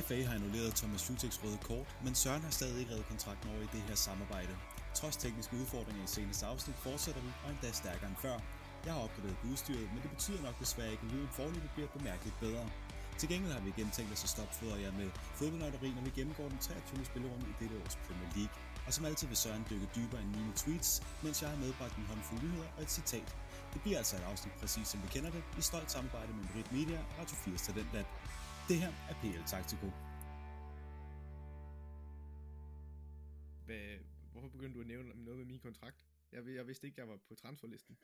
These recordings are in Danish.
FA har annulleret Thomas Juteks røde kort, men Søren har stadig ikke reddet kontrakten over i det her samarbejde. Trods tekniske udfordringer i seneste afsnit fortsætter vi, og endda stærkere end før. Jeg har opgraderet udstyret, men det betyder nok desværre ikke, at lyden forløbet bliver bemærkeligt bedre. Til gengæld har vi igen tænkt os at stopfodre jer med fodboldnøjderi, når vi gennemgår den 23. spillerunde i dette års Premier League. Og som altid vil Søren dykke dybere end mine tweets, mens jeg har medbragt en håndfuld nyheder og et citat. Det bliver altså et afsnit præcis som vi kender det, i stolt samarbejde med Brit Media og Radio 4's Talentlab. Det her er PL Taktiko. Hvad, hvorfor begyndte du at nævne noget med min kontrakt? Jeg, jeg vidste ikke, jeg var på transferlisten.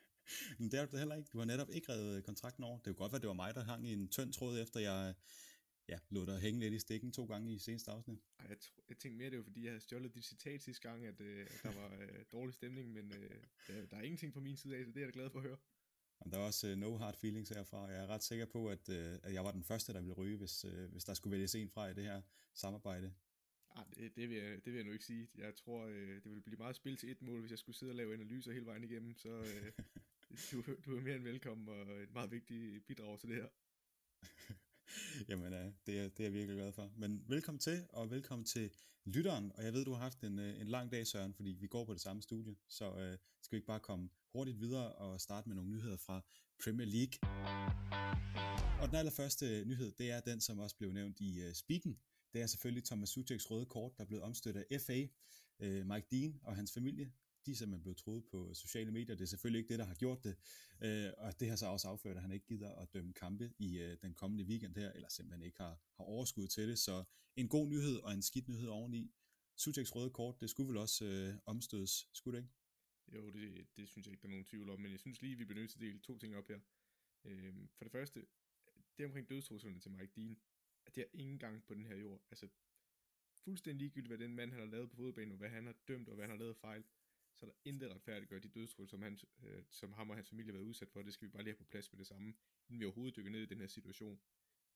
Men det er du heller ikke. Du har netop ikke reddet kontrakten over. Det er jo godt, at det var mig, der hang i en tynd tråd, efter jeg ja, lå der hænge lidt i stikken to gange i seneste afsnit. Ej, jeg, jeg tænkte mere, det var fordi, jeg havde stjålet dit citat sidste gang, at, øh, at der var øh, dårlig stemning, men øh, der, der er ingenting på min side af, så det er jeg da glad for at høre. Og der er også uh, no hard feelings herfra. Jeg er ret sikker på, at, uh, at jeg var den første, der ville ryge, hvis, uh, hvis der skulle vælges en fra i det her samarbejde. Ah, det, det, vil jeg, det vil jeg nu ikke sige. Jeg tror, øh, det ville blive meget spil til et mål, hvis jeg skulle sidde og lave analyser hele vejen igennem. Så øh, du, du er mere end velkommen og et meget vigtigt bidrag til det her. Jamen, uh, det, er, det er jeg virkelig glad for. Men velkommen til, og velkommen til lytteren. Og jeg ved, du har haft en, en lang dag, Søren, fordi vi går på det samme studie. Så uh, skal vi ikke bare komme hurtigt videre og starte med nogle nyheder fra Premier League. Og den allerførste nyhed, det er den, som også blev nævnt i uh, Speaken. Det er selvfølgelig Thomas Sucheks røde kort, der er blevet omstøttet af FA. Uh, øh, Mike Dean og hans familie, de er simpelthen blevet troet på sociale medier. Det er selvfølgelig ikke det, der har gjort det. Uh, og det har så også afført, at han ikke gider at dømme kampe i uh, den kommende weekend her, eller simpelthen ikke har, har overskud til det. Så en god nyhed og en skidt nyhed oveni. Sucheks røde kort, det skulle vel også uh, omstødes, skulle det ikke? Jo, det, det synes jeg ikke, der er nogen tvivl om, men jeg synes lige, vi bliver nødt til at dele to ting op her. Øhm, for det første, det omkring dødstruslerne til Mike Dean, at det er ingen gang på den her jord. Altså, fuldstændig ligegyldigt, hvad den mand han har lavet på fodbanen, og hvad han har dømt, og hvad han har lavet fejl, så er der intet retfærdiggør de dødstrusler, som, han, øh, som ham og hans familie har været udsat for. Det skal vi bare lige have på plads med det samme, inden vi overhovedet dykker ned i den her situation.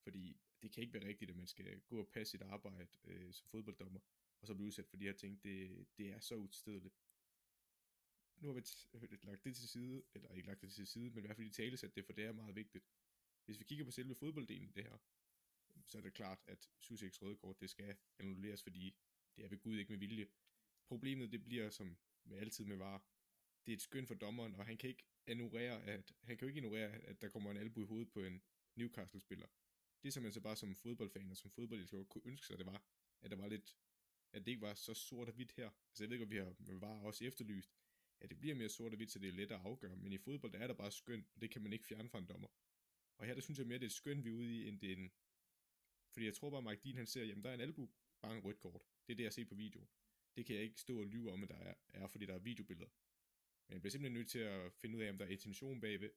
Fordi det kan ikke være rigtigt, at man skal gå og passe sit arbejde øh, som fodbolddommer, og så blive udsat for de her ting. Det, det er så utilstedeligt nu har vi øh, lagt det til side, eller ikke lagt det til side, men i hvert fald i tale sat det, for det er meget vigtigt. Hvis vi kigger på selve fodbolddelen i det her, så er det klart, at Suseks røde kort, det skal annulleres, fordi det er ved Gud ikke med vilje. Problemet, det bliver som med altid med var, det er et skøn for dommeren, og han kan ikke ignorere, at, han kan jo ikke ignorere, at der kommer en albu i hovedet på en Newcastle-spiller. Det som man så bare som fodboldfan og som fodboldelsker kunne ønske sig, det var, at der var lidt, at det ikke var så sort og hvidt her. Altså jeg ved ikke, om vi har var også efterlyst, at det bliver mere sort og hvidt, så det er lettere at afgøre. Men i fodbold, der er der bare skøn, og det kan man ikke fjerne fra en dommer. Og her, der synes jeg mere, det er skøn, vi er ude i, end det er en... Fordi jeg tror bare, Mike Dean, han ser, jamen der er en albu, bare en rødt kort. Det er det, jeg ser på video. Det kan jeg ikke stå og lyve om, at der er, er fordi der er videobilleder. Men jeg bliver simpelthen nødt til at finde ud af, om der er intention bagved.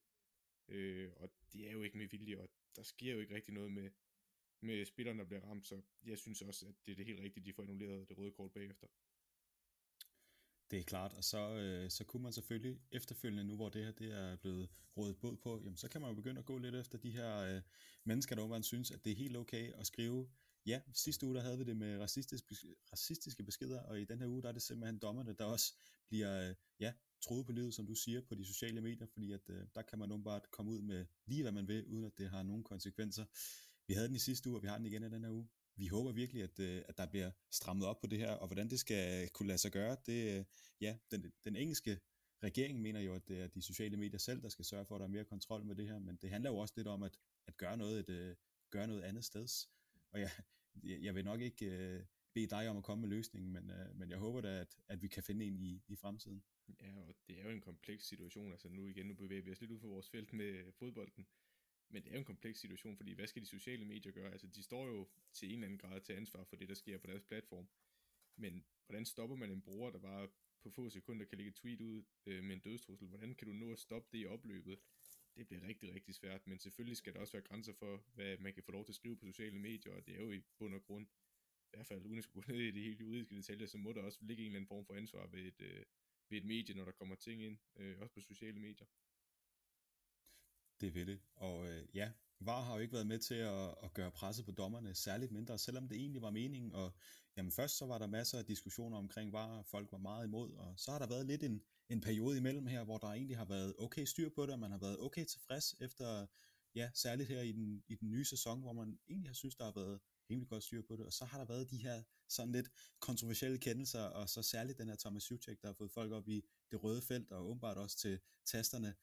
Øh, og det er jo ikke med vilje, og der sker jo ikke rigtig noget med, med spilleren, der bliver ramt, så jeg synes også, at det er det helt rigtige, de får annulleret det røde kort bagefter. Det er klart, og så, øh, så kunne man selvfølgelig efterfølgende, nu hvor det her det er blevet rådet båd på, jamen, så kan man jo begynde at gå lidt efter de her øh, mennesker, der åbenbart synes, at det er helt okay at skrive, ja, sidste uge der havde vi det med racistiske, racistiske beskeder, og i den her uge der er det simpelthen dommerne, der også bliver øh, ja, troet på livet, som du siger, på de sociale medier, fordi at øh, der kan man åbenbart komme ud med lige hvad man vil, uden at det har nogen konsekvenser. Vi havde den i sidste uge, og vi har den igen i den her uge vi håber virkelig, at, øh, at der bliver strammet op på det her, og hvordan det skal kunne lade sig gøre, det, øh, ja, den, den engelske regering mener jo, at det er de sociale medier selv, der skal sørge for, at der er mere kontrol med det her, men det handler jo også lidt om at, at gøre, noget, et, øh, gøre noget andet sted. Og jeg, jeg vil nok ikke bede dig om at komme med løsningen, men, men jeg håber da, at, at vi kan finde en i, i fremtiden. Ja, og det er jo en kompleks situation, altså nu igen, nu bevæger vi os lidt ud for vores felt med fodbolden, men det er jo en kompleks situation, fordi hvad skal de sociale medier gøre? Altså, de står jo til en eller anden grad til ansvar for det, der sker på deres platform. Men hvordan stopper man en bruger, der bare på få sekunder kan lægge et tweet ud øh, med en dødstrussel? Hvordan kan du nå at stoppe det i opløbet? Det bliver rigtig, rigtig svært, men selvfølgelig skal der også være grænser for, hvad man kan få lov til at skrive på sociale medier, og det er jo i bund og grund, i hvert fald uden at skulle gå ned i det helt juridiske detaljer, så må der også ligge en eller anden form for ansvar ved et, øh, ved et medie, når der kommer ting ind, øh, også på sociale medier det ved det. Og øh, ja, VAR har jo ikke været med til at, at gøre presset på dommerne særligt mindre, selvom det egentlig var meningen. Og jamen først så var der masser af diskussioner omkring VAR, folk var meget imod, og så har der været lidt en, en periode imellem her, hvor der egentlig har været okay styr på det, og man har været okay tilfreds efter ja, særligt her i den, i den nye sæson, hvor man egentlig har synes, der har været rimelig godt styr på det, og så har der været de her sådan lidt kontroversielle kendelser, og så særligt den her Thomas Suchek, der har fået folk op i det røde felt, og åbenbart også til tasterne.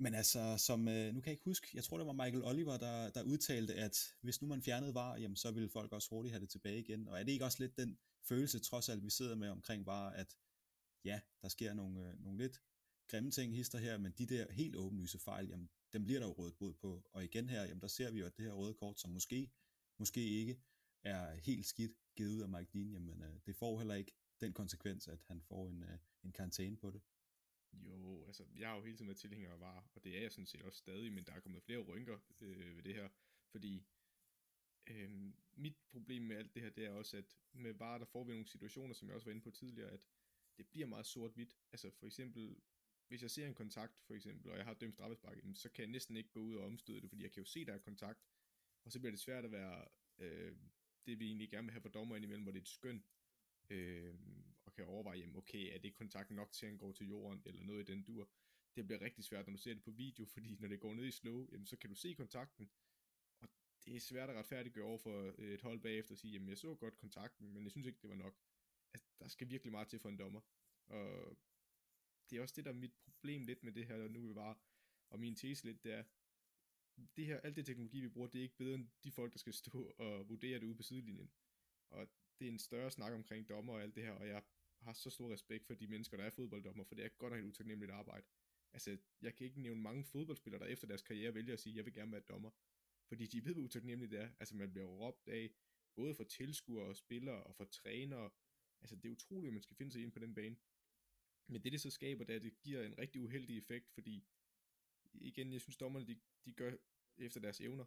Men altså, som, øh, nu kan jeg ikke huske, jeg tror det var Michael Oliver, der, der udtalte, at hvis nu man fjernede var, jamen så ville folk også hurtigt have det tilbage igen. Og er det ikke også lidt den følelse, trods alt vi sidder med omkring var, at ja, der sker nogle, øh, nogle lidt grimme ting hister her, men de der helt åbenlyse fejl, jamen dem bliver der jo rådet bod på. Og igen her, jamen der ser vi jo, at det her røde kort, som måske, måske ikke er helt skidt givet ud af Mike Dean, jamen øh, det får heller ikke den konsekvens, at han får en, øh, en karantæne på det. Jo, altså, jeg har jo hele tiden været tilhænger af VAR, og det er jeg sådan set også stadig, men der er kommet flere rynker øh, ved det her, fordi øh, mit problem med alt det her, det er også, at med VAR, der får vi nogle situationer, som jeg også var inde på tidligere, at det bliver meget sort-hvidt. Altså for eksempel, hvis jeg ser en kontakt, for eksempel, og jeg har dømt straffespark, så kan jeg næsten ikke gå ud og omstøde det, fordi jeg kan jo se, der er kontakt, og så bliver det svært at være øh, det, vi egentlig gerne vil have for dommer indimellem, hvor det er et skøn, øh, og kan overveje, jamen, okay, er det kontakt nok til, at han går til jorden, eller noget i den dur. Det bliver rigtig svært, når du ser det på video, fordi når det går ned i slow, jamen, så kan du se kontakten, og det er svært at retfærdiggøre over for øh, et hold bagefter og sige, jamen jeg så godt kontakten, men jeg synes ikke, det var nok. Altså, der skal virkelig meget til for en dommer. Og det er også det, der er mit problem lidt med det her, nu vi var, og min tese lidt, det er, det her, alt det teknologi, vi bruger, det er ikke bedre end de folk, der skal stå og vurdere det ude på sidelinjen. Og det er en større snak omkring dommer og alt det her, og jeg har så stor respekt for de mennesker, der er fodbolddommer, for det er godt nok et utaknemmeligt arbejde. Altså, jeg kan ikke nævne mange fodboldspillere, der efter deres karriere vælger at sige, jeg vil gerne være dommer. Fordi de ved, hvor utaknemmeligt det er. Altså, man bliver råbt af, både for tilskuere og spillere og for trænere. Altså, det er utroligt, at man skal finde sig ind på den bane. Men det, det så skaber, det er, at det giver en rigtig uheldig effekt, fordi igen, jeg synes, dommerne, de, de gør efter deres evner.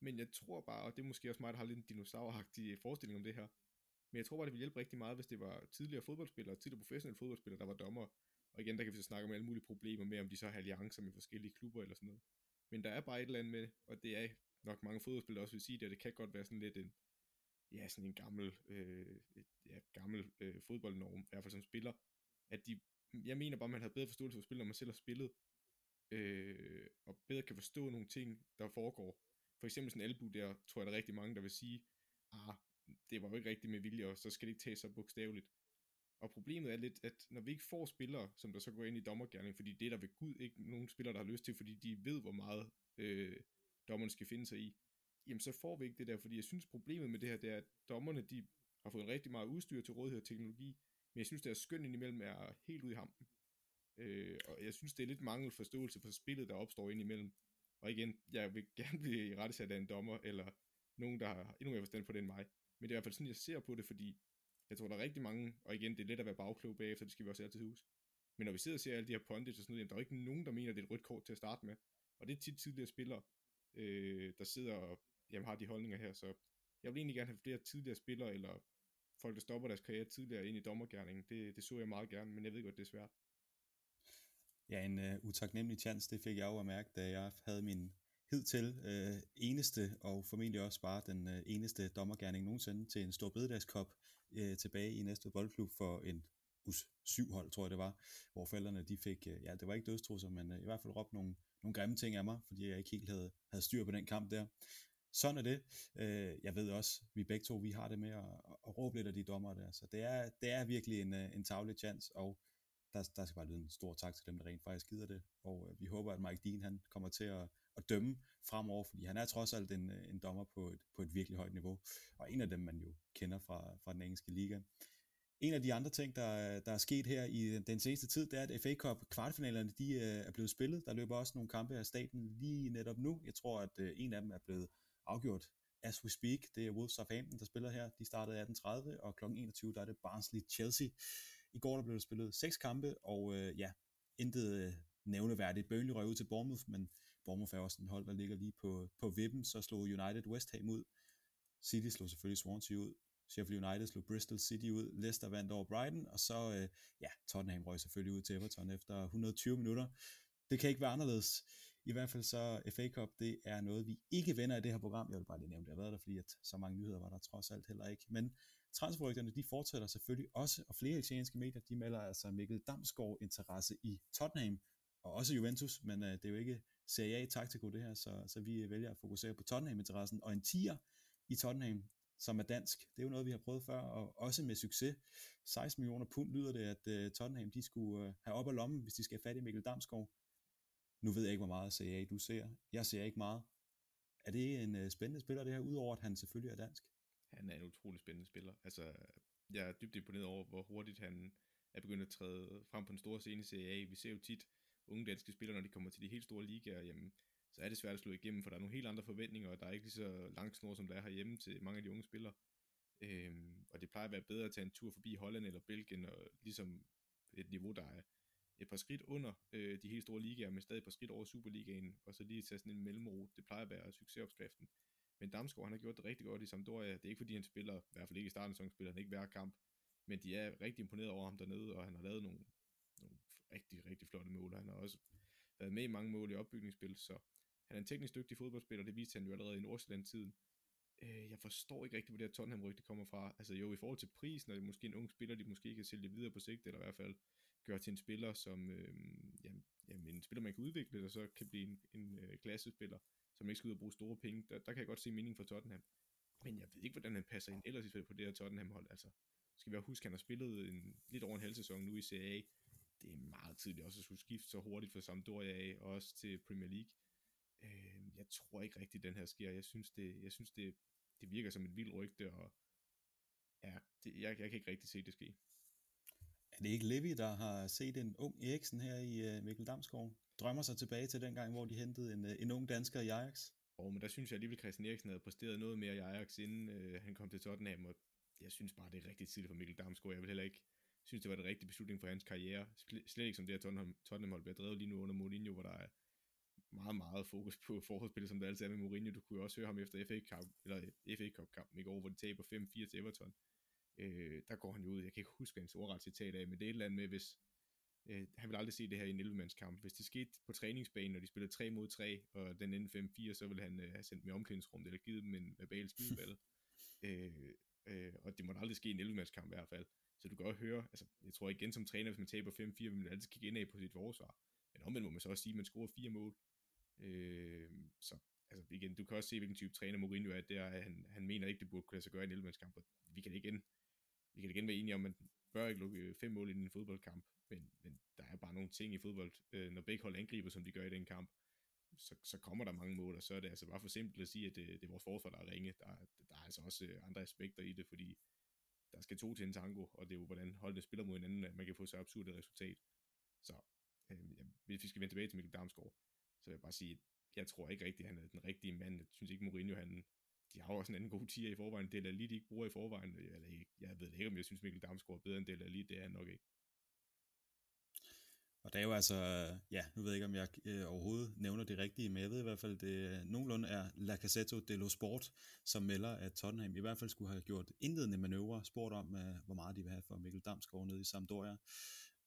Men jeg tror bare, og det er måske også mig, der har lidt en dinosauragtig forestilling om det her, men jeg tror bare, det ville hjælpe rigtig meget, hvis det var tidligere fodboldspillere, tidligere professionelle fodboldspillere, der var dommer. Og igen, der kan vi så snakke om alle mulige problemer med, om de så har alliancer med forskellige klubber eller sådan noget. Men der er bare et eller andet med, og det er nok mange fodboldspillere også vil sige det, og det kan godt være sådan lidt en, ja, sådan en gammel, øh, ja, gammel øh, fodboldnorm, i hvert fald som spiller, at de, jeg mener bare, man har bedre forståelse for spil, når man selv har spillet, øh, og bedre kan forstå nogle ting, der foregår. For eksempel sådan en albu der, tror jeg, der er rigtig mange, der vil sige, ah, det var jo ikke rigtigt med vilje, og så skal det ikke tages så bogstaveligt. Og problemet er lidt, at når vi ikke får spillere, som der så går ind i dommergærning, fordi det er der ved Gud ikke nogen spillere, der har lyst til, fordi de ved, hvor meget øh, dommerne skal finde sig i, jamen så får vi ikke det der, fordi jeg synes problemet med det her, det er, at dommerne, de har fået en rigtig meget udstyr til rådighed og teknologi, men jeg synes, deres skøn indimellem er helt ude i hampen. Øh, og jeg synes, det er lidt mangel forståelse for spillet, der opstår indimellem. Og igen, jeg vil gerne blive i rettesat af en dommer, eller nogen, der har endnu mere forstand på det end mig. Men det er i hvert fald sådan, jeg ser på det, fordi jeg tror, der er rigtig mange, og igen, det er let at være bagklog bagefter, det skal vi også altid huske. Men når vi sidder og ser alle de her pundits og sådan noget, der er ikke nogen, der mener, at det er et rødt kort til at starte med. Og det er tit tidligere spillere, øh, der sidder og jamen, har de holdninger her. Så jeg vil egentlig gerne have flere tidligere spillere, eller folk, der stopper deres karriere tidligere ind i dommergærningen. Det, det så jeg meget gerne, men jeg ved godt, det er svært. Ja, en uh, utaknemmelig chance, det fik jeg jo at mærke, da jeg havde min hidtil øh, eneste, og formentlig også bare den øh, eneste dommergærning nogensinde til en stor bededagskop øh, tilbage i næste boldklub for en us 7 hold, tror jeg det var, hvor forældrene de fik, øh, ja det var ikke dødstrusser, men øh, i hvert fald råbt nogle, nogle grimme ting af mig, fordi jeg ikke helt havde, havde styr på den kamp der. Sådan er det. Øh, jeg ved også, vi begge to, vi har det med at, at råbe lidt af de dommer der, så det er, det er virkelig en, øh, en tavlig chance, og der, der skal bare lyde en stor tak til dem, der rent faktisk gider det, og øh, vi håber, at Mike Dean han kommer til at, at dømme fremover, fordi han er trods alt en, øh, en dommer på et, på et virkelig højt niveau, og en af dem, man jo kender fra, fra den engelske liga. En af de andre ting, der, der er sket her i den seneste tid, det er, at FA Cup kvartfinalerne de øh, er blevet spillet. Der løber også nogle kampe af staten lige netop nu. Jeg tror, at øh, en af dem er blevet afgjort as we speak. Det er Wolves Southampton, der spiller her. De startede 18.30, og kl. 21 der er det Barnsley-Chelsea. I går der blev der spillet seks kampe, og øh, ja, intet øh, nævneværdigt. Burnley røg ud til Bournemouth, men Bournemouth er også en hold, der ligger lige på, på vippen. Så slog United West Ham ud. City slog selvfølgelig Swansea ud. Sheffield United slog Bristol City ud. Leicester vandt over Brighton, og så, øh, ja, Tottenham røg selvfølgelig ud til Everton efter 120 minutter. Det kan ikke være anderledes. I hvert fald så FA Cup, det er noget, vi ikke vender i det her program. Jeg vil bare lige nævne, det har været der, fordi at så mange nyheder var der trods alt heller ikke. Men transferrygterne, de fortsætter selvfølgelig også, og flere italienske medier, de melder altså Mikkel Damsgaard interesse i Tottenham og også Juventus, men øh, det er jo ikke Serie A taktiko det her, så, så vi øh, vælger at fokusere på Tottenham-interessen, og en tier i Tottenham, som er dansk, det er jo noget, vi har prøvet før, og også med succes. 16 millioner pund lyder det, at øh, Tottenham de skulle øh, have op af lommen, hvis de skal have fat i Mikkel Damsgaard. Nu ved jeg ikke, hvor meget Serie A du ser. Jeg ser ikke meget. Er det en øh, spændende spiller, det her, udover at han selvfølgelig er dansk? Han er en utrolig spændende spiller. Altså, jeg er dybt imponeret over, hvor hurtigt han er begyndt at træde frem på den store scene i Serie A. Vi ser jo tit unge danske spillere, når de kommer til de helt store ligaer, jamen, så er det svært at slå igennem, for der er nogle helt andre forventninger, og der er ikke lige så lang snor, som der er herhjemme til mange af de unge spillere. Øhm, og det plejer at være bedre at tage en tur forbi Holland eller Belgien, og ligesom et niveau, der er et par skridt under øh, de helt store ligaer, men stadig et par skridt over Superligaen, og så lige tage sådan en mellemrute. Det plejer at være succesopskriften. Men Damsgaard, han har gjort det rigtig godt i Sampdoria. Det er ikke fordi, han spiller, i hvert fald ikke i starten af sæsonen, spiller han ikke hver kamp, men de er rigtig imponeret over ham dernede, og han har lavet nogle, nogle rigtig, rigtig flotte mål. Han har også været med i mange mål i opbygningsspil, så han er en teknisk dygtig fodboldspiller, det viste han jo allerede i Nordsjælland-tiden. Øh, jeg forstår ikke rigtig, hvor det her Tottenham-rygte kommer fra. Altså jo, i forhold til prisen, og det er måske en ung spiller, de måske kan sælge videre på sigt, eller i hvert fald gøre til en spiller, som øh, jamen, jamen, en spiller, man kan udvikle, og så kan blive en, en øh, klassespiller, som ikke skal ud og bruge store penge. Der, der kan jeg godt se mening for Tottenham. Men jeg ved ikke, hvordan han passer ind ellers på det her Tottenham-hold. Altså, skal vi også huske, at han har spillet en, lidt over en halv sæson nu i Serie A. Det er meget tidligt også at skulle skifte så hurtigt fra Sampdoria af, og også til Premier League. Øh, jeg tror ikke rigtigt, den her sker. Jeg synes, det, jeg synes det, det virker som et vildt rygte, og ja, det, jeg, jeg kan ikke rigtig se det ske. Er det ikke Levi, der har set en ung Eriksen her i uh, Mikkel Damsgaard? Drømmer sig tilbage til den gang, hvor de hentede en, uh, en ung dansker i Ajax? Og men der synes jeg alligevel, at Christian Eriksen havde præsteret noget mere i Ajax, inden uh, han kom til Tottenham, og jeg synes bare, det er rigtig tidligt for Mikkel Damsgaard. Jeg vil heller ikke synes, det var det rigtige beslutning for hans karriere. Slet ikke som det her Tottenham, Tottenham hold bliver drevet lige nu under Mourinho, hvor der er meget, meget fokus på forholdsspillet, som der altid er med Mourinho. Du kunne jo også høre ham efter FA Cup, eller FA Cup kampen i går, hvor de taber 5-4 til Everton. Øh, der går han jo ud, jeg kan ikke huske hans ordret citat af, men det er et eller andet med, hvis øh, han vil aldrig se det her i en 11 kamp. Hvis det skete på træningsbanen, når de spillede 3 mod 3, og den endte 5-4, så ville han øh, have sendt dem i omklædningsrummet, eller givet dem en verbal skideball. øh, øh, og det måtte aldrig ske i en 11 kamp i hvert fald. Så du kan godt høre, altså, jeg tror igen som træner, hvis man taber 5-4, vil man altid kigge indad på sit forsvar. Men omvendt må man så også sige, at man scorer fire mål. Øh, så altså igen, du kan også se, hvilken type træner Mourinho er. der. han, han mener ikke, det burde kunne lade sig gøre i en 11. Vi kan igen, vi kan igen være enige om, at man bør ikke lukke øh, fem mål i en fodboldkamp. Men, men der er bare nogle ting i fodbold, øh, når begge hold angriber, som de gør i den kamp, så, så kommer der mange mål, og så er det altså bare for simpelt at sige, at det, det er vores forsvar, der er ringe. Der, der er altså også øh, andre aspekter i det, fordi der skal to til en tango, og det er jo, hvordan holdene spiller mod hinanden, at man kan få så absurd et resultat. Så øh, hvis vi skal vende tilbage til Mikkel Damsgaard, så vil jeg bare sige, jeg tror ikke rigtigt, at han er den rigtige mand. Jeg synes ikke, Mourinho, han, de har også en anden god tier i forvejen. Det er lige de ikke bruger i forvejen. Eller ikke, jeg ved ikke, om jeg synes, Mikkel Damsgaard er bedre end det, lige det er han nok ikke. Og det er jo altså, ja, nu ved jeg ikke, om jeg øh, overhovedet nævner det rigtige, men jeg ved i hvert fald, det nogenlunde er La Cassetto dello Sport, som melder, at Tottenham i hvert fald skulle have gjort indledende manøvrer, spurgt om, øh, hvor meget de vil have for Mikkel Damsgaard nede i Sampdoria.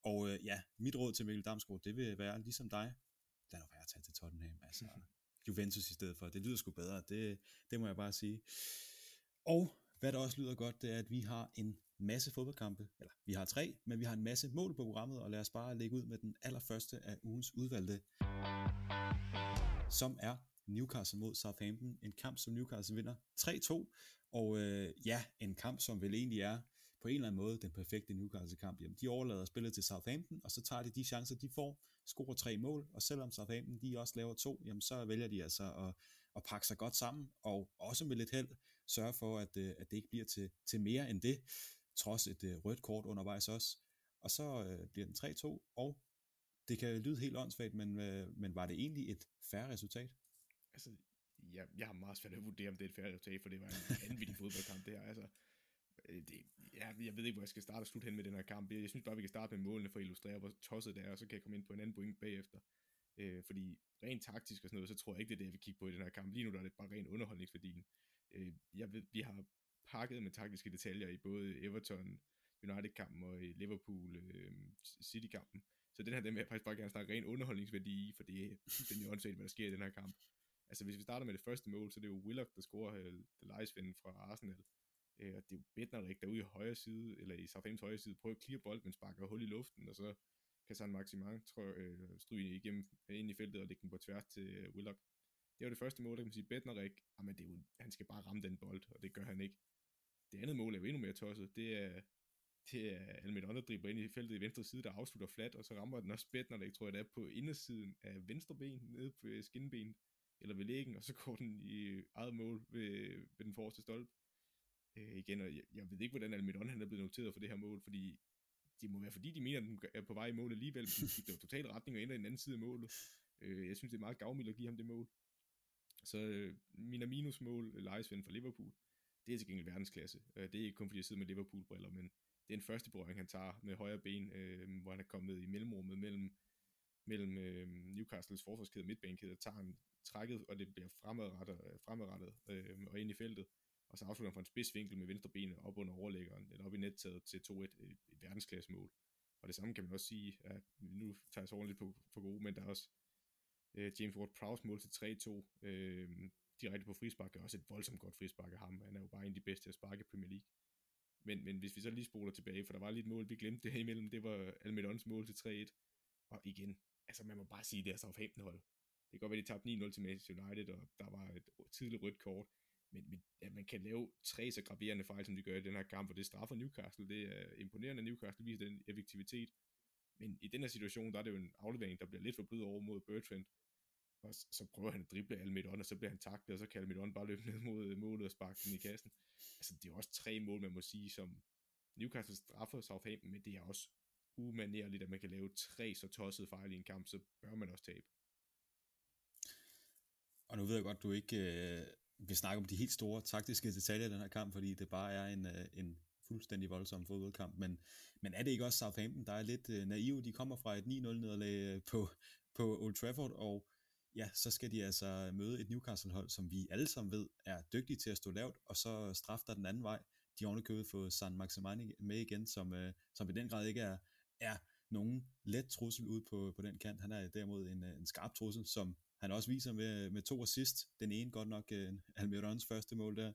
Og øh, ja, mit råd til Mikkel Damsgaard, det vil være ligesom dig, lad nu være at tage til Tottenham, altså Juventus i stedet for, det lyder sgu bedre, det, det må jeg bare sige. Og hvad der også lyder godt, det er, at vi har en masse fodboldkampe, eller vi har tre, men vi har en masse mål på programmet, og lad os bare lægge ud med den allerførste af ugens udvalgte, som er Newcastle mod Southampton. En kamp, som Newcastle vinder 3-2, og øh, ja, en kamp, som vel egentlig er på en eller anden måde den perfekte Newcastle-kamp. Jamen, de overlader spillet til Southampton, og så tager de de chancer, de får, scorer tre mål, og selvom Southampton de også laver to, jamen så vælger de altså at, at pakke sig godt sammen, og også med lidt held sørge for, at, øh, at det ikke bliver til, til mere end det, trods et øh, rødt kort undervejs også. Og så øh, bliver den 3-2, og det kan lyde helt åndssvagt, men, øh, men var det egentlig et færre resultat? Altså, jeg, jeg har meget svært at vurdere, om det er et færre resultat, for det var en vanvittig fodboldkamp, det her. Altså, øh, det, ja, jeg ved ikke, hvor jeg skal starte og slutte hen med den her kamp. Jeg synes bare, vi kan starte med målene for at illustrere, hvor tosset det er, og så kan jeg komme ind på en anden point bagefter. Øh, fordi rent taktisk og sådan noget, så tror jeg ikke, det er det, jeg vil kigge på i den her kamp. Lige nu der er det bare ren underholdningsværdien. Øh, jeg ved, vi har pakket med taktiske detaljer i både Everton, United-kampen og i Liverpool øh, City-kampen. Så den her, den vil jeg faktisk bare gerne snakke ren underholdningsværdi i, for det er fuldstændig åndssvagt, hvad der sker i den her kamp. Altså hvis vi starter med det første mål, så det er jo Willock, der scorer øh, The fra Arsenal. Øh, og det er jo Bednarik, der i højre side, eller i Southamptons højre side, prøver at clear bold, men sparker hul i luften, og så kan San Maximan øh, stryge igennem øh, ind i feltet og lægge den på tværs til øh, Willock. Det var det første mål, der kan man sige, Bednarik, jamen det er jo, han skal bare ramme den bold, og det gør han ikke. Det andet mål er jo endnu mere tosset. Det er, det er Almit der dribler ind i feltet i venstre side, der afslutter flat, og så rammer den også Bednarik, tror jeg det er, på indersiden af venstre ben, nede på øh, skinbenet, eller ved lægen, og så går den i eget mål ved, ved den forreste stolpe. Øh, igen, og jeg, jeg ved ikke, hvordan Almit han er blevet noteret for det her mål, fordi det må være fordi, de mener, at den er på vej i mål alligevel, fordi det var total retning og ender i den anden side af målet. Øh, jeg synes, det er meget gavmildt at give ham det mål. Så øh, Minaminos mål, lejesven for Liverpool, det er til gengæld verdensklasse. Øh, det er ikke kun fordi jeg sidder med Liverpool-briller, men det er en første berøring, han tager med højre ben, øh, hvor han er kommet i mellemrummet mellem, mellem øh, Newcastles forsvarskæde og midtbanekæde, tager han trækket, og det bliver fremadrettet, øh, fremadrettet øh, og ind i feltet og så afslutter han fra en spidsvinkel med venstre ben op under overlæggeren, eller op i nettaget til 2-1, et, et verdensklasse mål. Og det samme kan man også sige, at nu tager jeg så ordentligt på, for gode, men der er også øh, James Ward-Prowse mål til 3-2, øh, direkte på frispark, er også et voldsomt godt frispark af ham. Han er jo bare en af de bedste at sparke i Premier League. Men, men hvis vi så lige spoler tilbage, for der var lige et mål, vi glemte det her imellem, det var Almedons mål til 3-1. Og igen, altså man må bare sige, det er Southampton-hold. Det kan godt være, de tabte 9-0 til Manchester United, og der var et tidligt rødt kort men, men at man kan lave tre så graverende fejl, som de gør i den her kamp, og det straffer Newcastle, det er imponerende, at Newcastle viser den effektivitet, men i den her situation, der er det jo en aflevering, der bliver lidt for blød over mod Bertrand, og så prøver han at drible Almidon, og så bliver han taklet, og så kan Almidon bare løbe ned mod målet og sparke den i kassen. Altså, det er også tre mål, man må sige, som Newcastle straffer Southampton, men det er også umanerligt, at man kan lave tre så tossede fejl i en kamp, så bør man også tabe. Og nu ved jeg godt, du ikke øh, vil snakke om de helt store taktiske detaljer i den her kamp, fordi det bare er en, øh, en fuldstændig voldsom fodboldkamp, men, men er det ikke også Southampton, der er lidt øh, naive? De kommer fra et 9-0-nederlag øh, på, på Old Trafford, og ja, så skal de altså møde et Newcastle-hold, som vi alle sammen ved er dygtige til at stå lavt, og så straffer den anden vej. De har ovenikøbet fået San Maximani med igen, som, øh, som i den grad ikke er, er nogen let trussel ud på, på den kant. Han er derimod en, øh, en skarp trussel, som han også viser med, med to assist. Den ene godt nok øh, Almirons første mål der.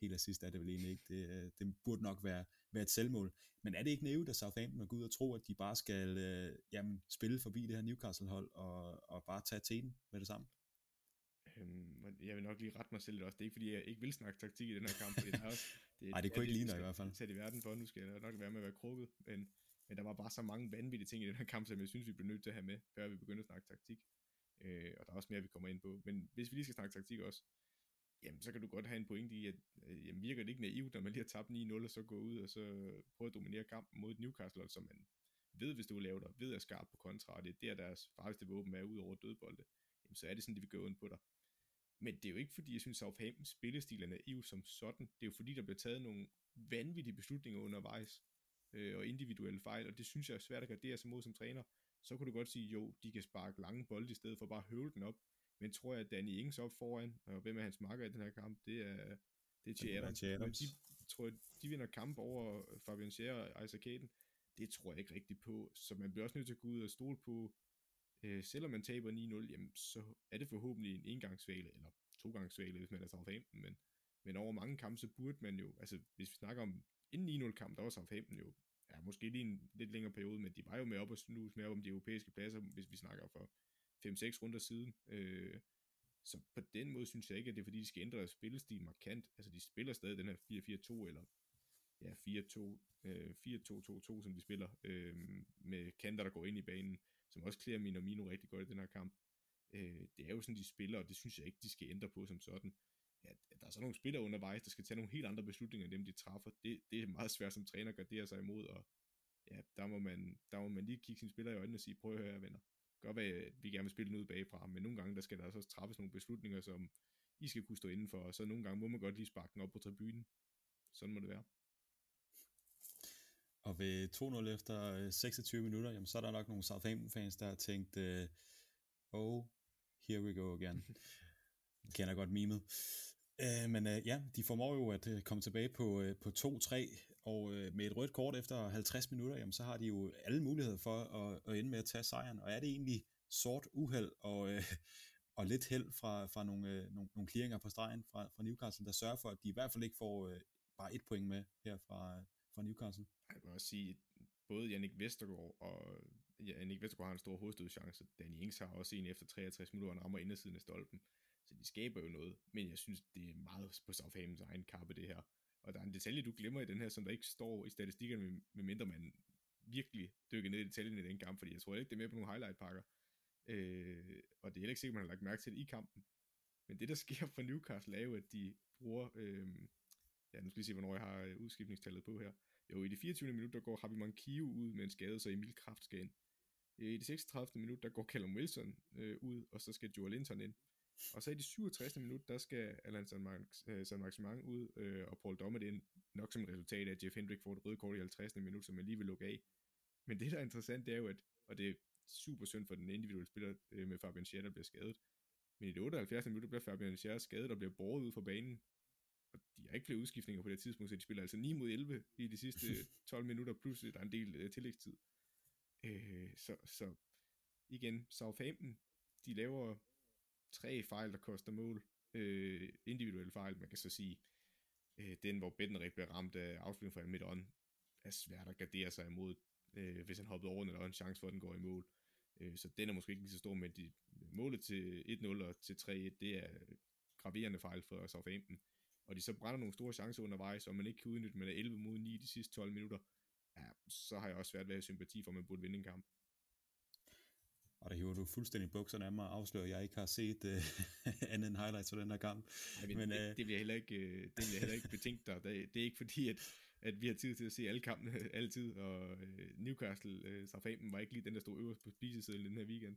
Helt assist er det vel egentlig ikke. Det, øh, det burde nok være, være et selvmål. Men er det ikke nævnt af Southampton at gå ud og tro, at de bare skal uh, jamen, spille forbi det her Newcastle-hold og, og bare tage teten med det samme? Øhm, jeg vil nok lige rette mig selv lidt også. Det er ikke, fordi jeg ikke vil snakke taktik i den her kamp. Det er også, det, Nej, det kunne ikke ligne i hvert fald. Sæt i verden for, nu skal jeg nok være med at være krukket. Men, men der var bare så mange vanvittige ting i den her kamp, som jeg synes, vi bliver nødt til at have med, før vi begynder at snakke taktik. Øh, og der er også mere, vi kommer ind på. Men hvis vi lige skal snakke taktik også, jamen så kan du godt have en pointe i, at øh, jamen, virker det ikke naivt, når man lige har tabt 9-0, og så gå ud og så prøve at dominere kampen mod Newcastle, som man ved, hvis du laver dig, ved at skarpe på kontra, og det er der, deres farligste våben er ud over dødbolde, jamen så er det sådan, de vil gøre ind på dig. Men det er jo ikke fordi, jeg synes, at Southamptons spillestil er naiv som sådan. Det er jo fordi, der bliver taget nogle vanvittige beslutninger undervejs, øh, og individuelle fejl, og det synes jeg er svært at gardere sig mod som træner så kunne du godt sige, jo, de kan sparke lange bolde i stedet for bare at høvle den op. Men tror jeg, at Danny Ings op foran, og hvem er hans marker i den her kamp, det er, det er Che Adams. Adams. De, tror jeg, de vinder kamp over Fabian Scheer og Isaac Hayden. Det tror jeg ikke rigtigt på. Så man bliver også nødt til at gå ud og stole på, øh, selvom man taber 9-0, jamen, så er det forhåbentlig en engangsvale, eller togangsvale, hvis man er Southampton, men, men over mange kampe, så burde man jo, altså hvis vi snakker om inden 9-0 kamp, der var Southampton jo ja, måske lige en lidt længere periode, men de var jo med op og snus med op om de europæiske pladser, hvis vi snakker for 5-6 runder siden. Øh, så på den måde synes jeg ikke, at det er fordi, de skal ændre spillestil markant. Altså de spiller stadig den her 4-4-2, eller ja, 4-2, øh, 4-2-2-2, som de spiller, øh, med kanter, der går ind i banen, som også klæder min og Mino rigtig godt i den her kamp. Øh, det er jo sådan, de spiller, og det synes jeg ikke, de skal ændre på som sådan Ja, der er så nogle spillere undervejs, der skal tage nogle helt andre beslutninger, end dem de træffer. Det, det er meget svært som træner at gardere sig imod, og ja, der må, man, der må man lige kigge sine spillere i øjnene og sige, prøv at høre, venner. Godt være, at vi gerne vil spille noget bagfra, men nogle gange, der skal der også træffes nogle beslutninger, som I skal kunne stå indenfor, og så nogle gange må man godt lige sparke den op på tribunen. Sådan må det være. Og ved 2-0 efter 26 øh, minutter, jamen, så er der nok nogle Southampton-fans, der har tænkt, uh, oh, here we go again. Kender godt mimet. Øh, men øh, ja, de formår jo at øh, komme tilbage på, øh, på 2-3, og øh, med et rødt kort efter 50 minutter, jamen, så har de jo alle muligheder for at, at ende med at tage sejren. Og er det egentlig sort uheld og, øh, og lidt held fra, fra nogle, øh, nogle, nogle clearinger på stregen fra, fra Newcastle, der sørger for, at de i hvert fald ikke får øh, bare et point med her fra, fra Newcastle? Jeg vil også sige, både Jannik Vestergaard og ja, Vestergaard har en stor hovedstødchance. Danny Ings har også en efter 63 minutter, og rammer indersiden af stolpen. Så de skaber jo noget, men jeg synes, det er meget på Southamptons egen kappe, det her. Og der er en detalje, du glemmer i den her, som der ikke står i statistikkerne, medmindre man virkelig dykker ned i detaljen i den kamp, fordi jeg tror ikke, det er med på nogle highlight-pakker. Øh, og det er heller ikke sikkert, man har lagt mærke til det i kampen. Men det, der sker for Newcastle, er jo, at de bruger... Øh, ja, nu skal vi se, hvornår jeg har øh, udskiftningstallet på her. Jo, i det 24. minut, der går Harvey Mankio ud med en skade, så Emil Kraft skal ind. Øh, I det 36. minut, der går Callum Wilson øh, ud, og så skal Joel Linton ind. Og så i det 67. minut, der skal Alan San Maximan ud, øh, og Paul Dommet ind, nok som et resultat af, at Jeff Hendrick får et røde kort i 50. minut, som man lige vil lukke af. Men det, der er interessant, det er jo, at, og det er super synd for den individuelle spiller øh, med Fabian Scher, der bliver skadet. Men i det 78. minut, bliver Fabian Scher skadet og bliver båret ud fra banen. Og de har ikke flere udskiftninger på det tidspunkt, så de spiller altså 9 mod 11 i de sidste 12 minutter, plus der er en del øh, tillægstid. Øh, så, så igen, Southampton, de laver tre fejl, der koster mål. Øh, individuelle fejl, man kan så sige, øh, den hvor Bettenrik bliver ramt af afslutningen fra midt on, er svært at gardere sig imod, øh, hvis han hoppede over, eller en chance for, at den går i mål. Øh, så den er måske ikke lige så stor, men de, målet til 1-0 og til 3-1, det er graverende fejl for Southampton. Og de så brænder nogle store chancer undervejs, og man ikke kan udnytte, man er 11 mod 9 de sidste 12 minutter, ja, så har jeg også svært ved at have sympati for, at man burde vinde en kamp. Og der hiver du fuldstændig bukserne af mig og afslører, at jeg ikke har set uh, andet end highlights for den her kamp. Ej, men, men det, uh, det, jeg heller ikke, det vil jeg heller ikke betænke dig. Det, det er ikke fordi, at, at vi har tid til at se alle kampene altid, og uh, Newcastle uh, Southampton var ikke lige den, der stod øverst på spisesedlen den her weekend.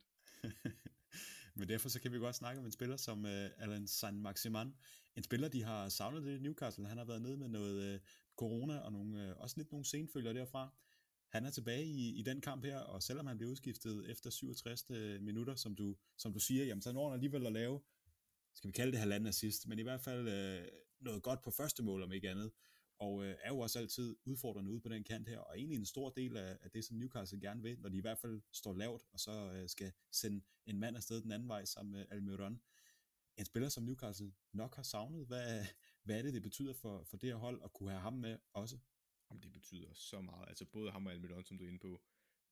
men derfor så kan vi godt snakke om en spiller som uh, Alan San Maximan. En spiller, de har savnet det i Newcastle. Han har været nede med noget uh, corona og nogle, uh, også lidt nogle senfølger derfra han er tilbage i, i den kamp her, og selvom han bliver udskiftet efter 67 øh, minutter, som du, som du siger, jamen så når han alligevel at lave, skal vi kalde det halvanden assist, men i hvert fald øh, noget godt på første mål, om ikke andet, og øh, er jo også altid udfordrende ude på den kant her, og egentlig en stor del af, af det, som Newcastle gerne vil, når de i hvert fald står lavt, og så øh, skal sende en mand afsted den anden vej sammen med Almiron. En spiller, som Newcastle nok har savnet, hvad, hvad er det, det betyder for, for det her hold, at kunne have ham med også? Jamen, det betyder så meget. Altså både ham og Almedon, som du er inde på,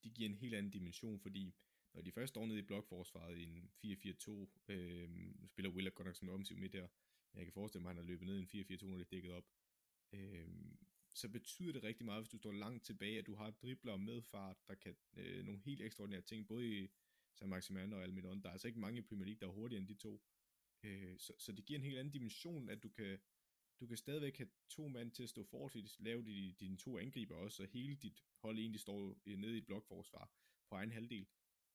de giver en helt anden dimension, fordi når de først står nede i blokforsvaret i en 4-4-2, øh, spiller Willer godt nok som offensiv midt der, men jeg kan forestille mig, at han har løbet ned i en 4-4-2, når det er dækket op. Øh, så betyder det rigtig meget, hvis du står langt tilbage, at du har dribler med fart, der kan øh, nogle helt ekstraordinære ting, både i San Maximan og Almedon. Der er altså ikke mange i Premier League, der er hurtigere end de to. Øh, så, så det giver en helt anden dimension, at du kan du kan stadigvæk have to mand til at stå forholdsvis lave de, dine to angriber også, så hele dit hold egentlig står øh, nede i et blokforsvar på egen halvdel.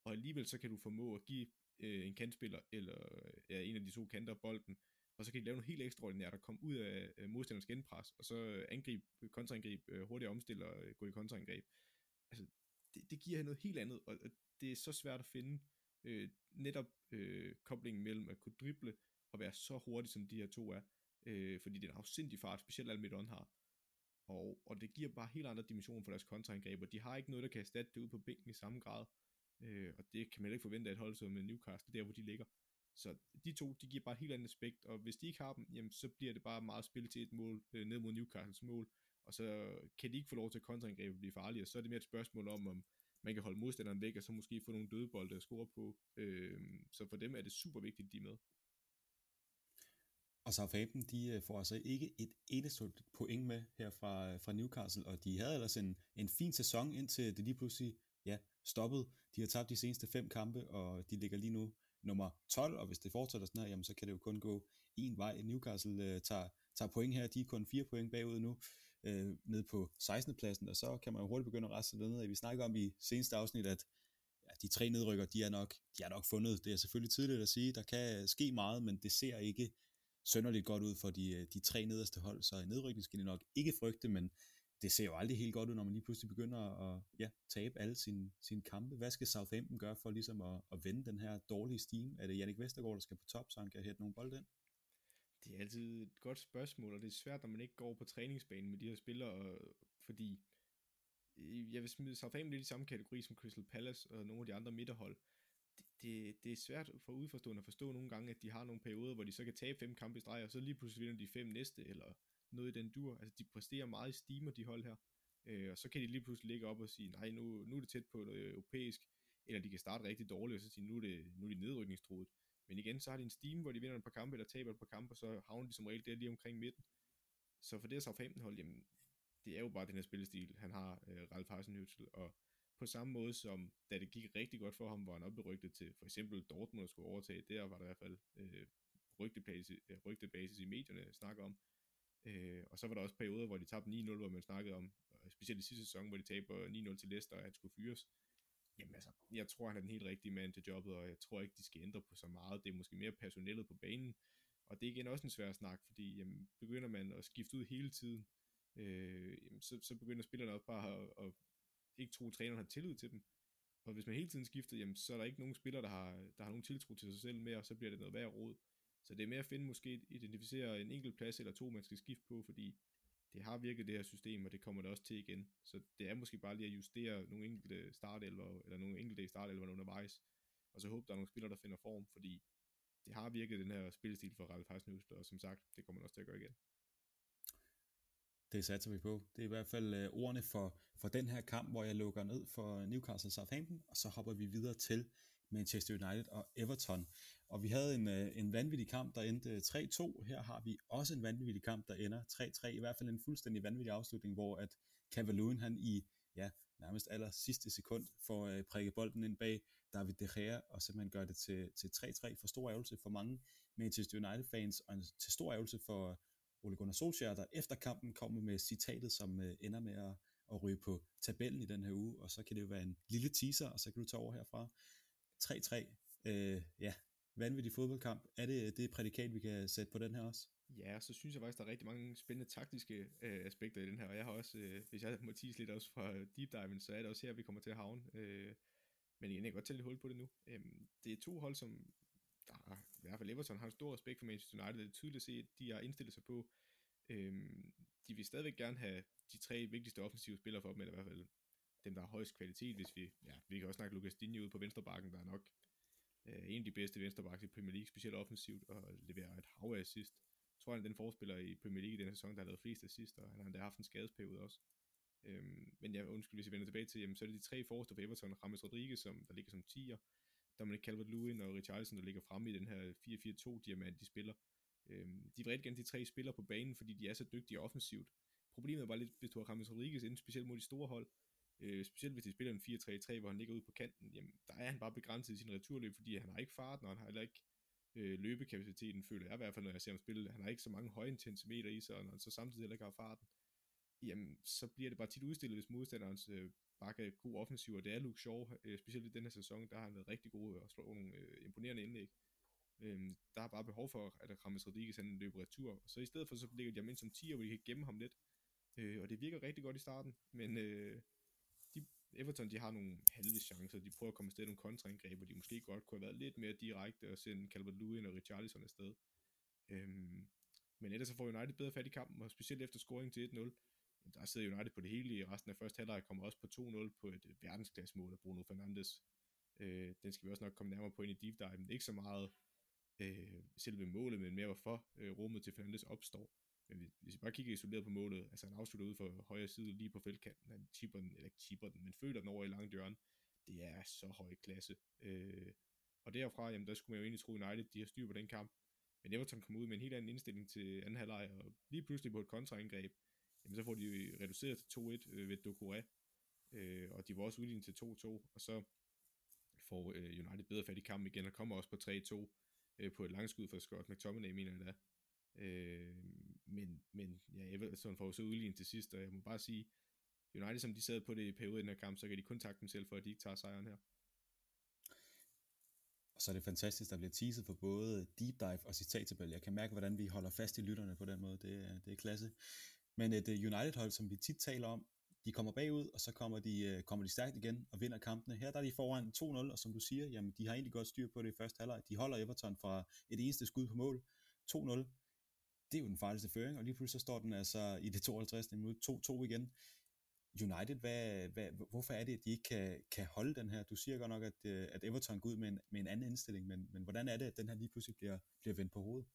Og alligevel så kan du formå at give øh, en kantspiller, eller ja, en af de to kanter bolden, og så kan de lave noget helt ekstraordinært at komme ud af øh, modstanders genpres, og så angribe, kontraangrib, øh, hurtigt omstille og øh, gå i kontraangreb. Altså, det, det giver noget helt andet, og, og det er så svært at finde øh, netop øh, koblingen mellem at kunne drible og være så hurtig, som de her to er øh, fordi det er en afsindig fart, specielt Almidon har. Og, og det giver bare helt andre dimensioner for deres kontraangreb, og de har ikke noget, der kan erstatte det ud på bænken i samme grad. Øh, og det kan man ikke forvente af et hold som Newcastle, der hvor de ligger. Så de to, de giver bare et helt andet aspekt, og hvis de ikke har dem, jamen, så bliver det bare meget spil til et mål, øh, ned mod Newcastles mål, og så kan de ikke få lov til at kontraangrebet blive farlige, og så er det mere et spørgsmål om, om man kan holde modstanderen væk, og så måske få nogle dødebolde at score på. Øh, så for dem er det super vigtigt, at de er med. Og Southampton, de øh, får altså ikke et eneste point med her fra, øh, fra Newcastle, og de havde ellers en, en fin sæson, indtil det lige pludselig ja, stoppede. De har tabt de seneste fem kampe, og de ligger lige nu nummer 12, og hvis det fortsætter sådan her, jamen, så kan det jo kun gå en vej. Newcastle øh, tager, tager point her, de er kun fire point bagud nu, øh, ned på 16. pladsen, og så kan man jo hurtigt begynde at reste ned. Vi snakker om i seneste afsnit, at ja, de tre nedrykker, de er, nok, de er nok fundet. Det er selvfølgelig tidligt at sige, der kan ske meget, men det ser ikke sønderligt godt ud for de, øh, de tre nederste hold, så nedrykning skal de nok ikke frygte, men det ser jo aldrig helt godt ud, når man lige pludselig begynder at ja, tabe alle sine, sine kampe. Hvad skal Southampton gøre for ligesom at, at vende den her dårlige steam? Er det Jannik Vestergaard, der skal på top, så han kan hætte nogle bolde ind? Det er altid et godt spørgsmål, og det er svært, når man ikke går på træningsbanen med de her spillere, fordi øh, jeg vil smide Southampton lidt i samme kategori som Crystal Palace og nogle af de andre midterhold det, det er svært for udforstående at forstå nogle gange, at de har nogle perioder, hvor de så kan tabe fem kampe i streg, og så lige pludselig vinder de fem næste, eller noget i den dur. Altså, de præsterer meget i stimer, de hold her. Øh, og så kan de lige pludselig ligge op og sige, nej, nu, nu er det tæt på noget europæisk, eller de kan starte rigtig dårligt, og så sige, nu er, det, nu er de nedrykningstruet. Men igen, så har de en steam, hvor de vinder et par kampe, eller taber et par kampe, og så havner de som regel der lige omkring midten. Så for det her Southampton hold, jamen, det er jo bare den her spillestil, han har, øh, Ralf Hasenhüttl, og på samme måde som, da det gik rigtig godt for ham, hvor han oprygtet til for eksempel Dortmund skulle overtage, der var der i hvert fald øh, rygtebasis, øh, rygtebasis i medierne snakker om. Øh, og så var der også perioder, hvor de tabte 9-0, hvor man snakkede om, specielt i sidste sæson, hvor de taber 9-0 til Leicester, og han skulle fyres. Jamen altså, jeg tror, han er den helt rigtige mand til jobbet, og jeg tror ikke, de skal ændre på så meget. Det er måske mere personellet på banen, og det er igen også en svær snak, fordi jamen, begynder man at skifte ud hele tiden, øh, jamen, så, så begynder spillerne også bare at, at ikke tro, at træneren har tillid til dem. Og hvis man hele tiden skifter, jamen, så er der ikke nogen spillere, der har, der har nogen tiltro til sig selv mere, og så bliver det noget værd råd. Så det er mere at finde måske identificere en enkelt plads eller to, man skal skifte på, fordi det har virket det her system, og det kommer det også til igen. Så det er måske bare lige at justere nogle enkelte startelver, eller nogle enkelte startelver undervejs, og så håbe, der er nogle spillere, der finder form, fordi det har virket den her spillestil for Ralf Hasenhüttl, og som sagt, det kommer man også til at gøre igen. Det satser vi på. Det er i hvert fald øh, ordene for, for den her kamp, hvor jeg lukker ned for Newcastle Southampton, og så hopper vi videre til Manchester United og Everton. Og vi havde en, øh, en vanvittig kamp, der endte øh, 3-2. Her har vi også en vanvittig kamp, der ender 3-3. I hvert fald en fuldstændig vanvittig afslutning, hvor at Cavaloon han i ja, nærmest aller sidste sekund får øh, prikket bolden ind bag David De Gea, og simpelthen gør det til, til 3-3 for stor ærgelse for mange Manchester United-fans, og en, til stor ærgelse for Ole Gunnar Solskjaer, der efter kampen kommer med citatet, som øh, ender med at, at ryge på tabellen i den her uge, og så kan det jo være en lille teaser, og så kan du tage over herfra. 3-3, øh, ja, vanvittig fodboldkamp. Er det øh, det prædikat, vi kan sætte på den her også? Ja, så synes jeg faktisk, der er rigtig mange spændende taktiske øh, aspekter i den her, og jeg har også, øh, hvis jeg må tease lidt også fra deep dive, så er det også her, vi kommer til at havne. Øh, men igen, jeg kan godt tage lidt hul på det nu. Øh, det er to hold, som der er, i hvert fald Everton har en stor respekt for Manchester United. Det er tydeligt at se, at de har indstillet sig på, øhm, de vil stadigvæk gerne have de tre vigtigste offensive spillere for dem, eller i hvert fald dem, der har højst kvalitet, hvis vi, ja, vi kan også snakke Lucas Digne ud på venstrebakken, der er nok øh, en af de bedste venstrebakker i Premier League, specielt offensivt, og leverer et hav af assist. Jeg tror, han er den forspiller i Premier League i denne sæson, der har lavet flest assist, og han har endda haft en skadesperiode også. Øhm, men jeg undskyld, hvis jeg vender tilbage til, jamen, så er det de tre forreste for Everton, Rames Rodriguez, som, der ligger som 10'er, Dominic Calvert-Lewin og Richarlison, der ligger fremme i den her 4-4-2-diamant, de spiller. Øhm, de vil rigtig gerne de tre spillere på banen, fordi de er så dygtige offensivt. Problemet var lidt, hvis du har Rames Rodriguez inden, specielt mod de store hold, øh, specielt hvis de spiller en 4-3-3, hvor han ligger ude på kanten, jamen, der er han bare begrænset i sin returløb, fordi han har ikke farten, og han har heller ikke øh, løbekapaciteten, føler jeg i hvert fald, når jeg ser ham spille. Han har ikke så mange høje intensimeter i sig, og når han så samtidig heller ikke har farten, jamen, så bliver det bare tit udstillet, hvis modstanderens øh, bakke god offensiv, og det er Luke Shaw, øh, specielt i den her sæson, der har han været rigtig god og slå nogle øh, imponerende indlæg. Øh, der er bare behov for, at Rames Rodriguez han løber retur, så i stedet for, så ligger de ham ind som 10, hvor de kan gemme ham lidt, øh, og det virker rigtig godt i starten, men øh, de, Everton de har nogle halve chancer, de prøver at komme afsted nogle kontraindgreb, hvor de måske godt kunne have været lidt mere direkte og sende Calvert-Lewin og Richarlison afsted. Øhm, men ellers så får United bedre fat i kampen, og specielt efter scoring til 1-0, der sidder United på det hele i resten af første halvleg, kommer også på 2-0 på et øh, verdensklassmål af Bruno Fernandes. Øh, den skal vi også nok komme nærmere på ind i deep dive, men ikke så meget øh, selve målet, men mere hvorfor øh, rummet til Fernandes opstår. Men hvis vi bare kigger isoleret på målet, altså han afslutter ud for højre side lige på feltkanten, han chipper den, eller ikke chipper den, men føler den over i langt hjørne. Det er så høj klasse. Øh, og derfra, jamen der skulle man jo egentlig tro United, de har styr på den kamp. Men Everton kom ud med en helt anden indstilling til anden halvleg, og lige pludselig på et kontraangreb, jamen så får de reduceret til 2-1 øh, ved Dokure, øh, og de var også udlignet til 2-2, og så får øh, United bedre fat i kampen igen, og kommer også på 3-2 øh, på et langskud fra Scott McTominay, mener jeg da. Øh, men, men ja, Everton får så udlignet til sidst, og jeg må bare sige, United, som de sad på det i perioden i den kamp, så kan de kun takke dem selv for, at de ikke tager sejren her. Og så er det fantastisk, der bliver teaset for både deep dive og citattabel. Jeg kan mærke, hvordan vi holder fast i lytterne på den måde. Det er, det er klasse. Men et øh, United-hold, som vi tit taler om, de kommer bagud, og så kommer de, øh, kommer de stærkt igen og vinder kampene. Her der er de foran 2-0, og som du siger, jamen, de har egentlig godt styr på det i første halvleg. De holder Everton fra et eneste skud på mål. 2-0 det er jo den farligste føring, og lige pludselig så står den altså i det 52. minut 2-2 igen. United, hvad, hvad, hvorfor er det, at de ikke kan, kan holde den her? Du siger godt nok, at, øh, at Everton går ud med en, med en anden indstilling, men, men hvordan er det, at den her lige pludselig bliver, bliver vendt på hovedet?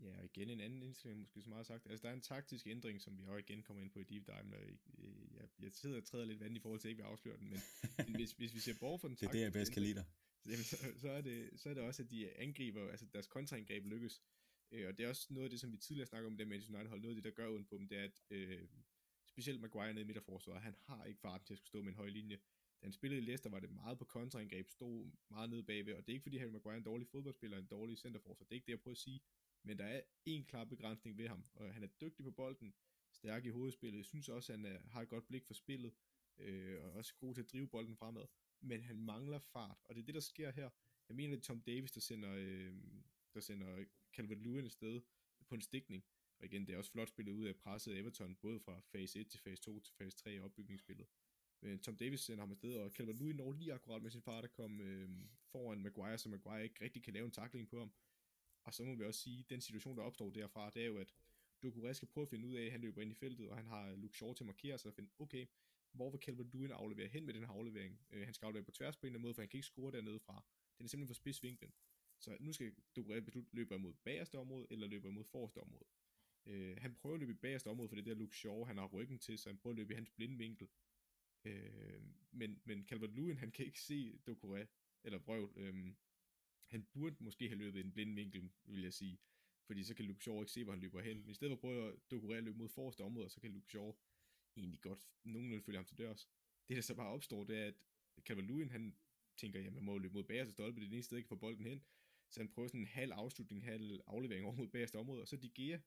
Ja, og igen en anden indstilling, måske så meget sagt. Altså, der er en taktisk ændring, som vi også igen kommer ind på i Deep Dive, og øh, jeg, jeg sidder og træder lidt vand i forhold til, at ikke vil afsløre den, men, men hvis, hvis vi ser bort fra den Det er det, jeg bedst kan lide dig. Så, så, er det, så er det også, at de angriber, altså deres kontraangreb lykkes. Øh, og det er også noget af det, som vi tidligere snakkede om, det med United hold, noget af det, der gør ondt på dem, det er, at øh, specielt Maguire nede i midterforsvaret, han har ikke farten til at skulle stå med en høj linje. Da han spillede i Leicester, var det meget på kontraangreb, stod meget nede bagved, og det er ikke fordi Harry Maguire er en dårlig fodboldspiller, en dårlig centerforsvar, det er ikke det, jeg prøver at sige, men der er en klar begrænsning ved ham, og han er dygtig på bolden, stærk i hovedspillet, jeg synes også, at han er, har et godt blik for spillet, øh, og også god til at drive bolden fremad, men han mangler fart, og det er det, der sker her. Jeg mener, det er Tom Davis, der sender, øh, der sender Calvert-Lewin afsted på en stikning, og igen, det er også flot spillet ud af presset Everton, både fra fase 1 til fase 2 til fase 3 i opbygningsspillet. Men Tom Davis sender ham afsted, og Calvert-Lewin når lige akkurat med sin far, der kom øh, foran Maguire, så Maguire ikke rigtig kan lave en takling på ham. Og så må vi også sige, at den situation, der opstår derfra, det er jo, at Doucouré skal prøve at finde ud af, at han løber ind i feltet, og han har Luke Shaw til at markere sig og finde, okay, hvor vil Calvert-Lewin aflevere hen med den her aflevering? Øh, han skal aflevere på tværs på en eller anden måde, for han kan ikke score dernede fra. Den er simpelthen for spidsvinklen. Så nu skal Doucouré beslutte, løber imod bagerste område, eller løber imod forreste område. Øh, han prøver at løbe i bagerste område, for det der Luke Shaw, han har ryggen til, så han prøver at løbe i hans blindvinkel. Øh, men, men Calvert-Lewin, han kan ikke se Doucouré, eller Brøv, Øh, han burde måske have løbet i en blind vinkel, vil jeg sige. Fordi så kan Luke Shaw ikke se, hvor han løber hen. Men i stedet for at prøve at Doucouré at løbe mod forreste område, så kan Luke Shaw egentlig godt nogenlunde følge ham til dørs. Det der så bare opstår, det er, at Calvert-Lewin, han tænker, jamen jeg må løbe mod bagerste stolpe, det er det eneste sted, jeg kan få bolden hen. Så han prøver sådan en halv afslutning, halv aflevering over mod bagerste område, og så De Gea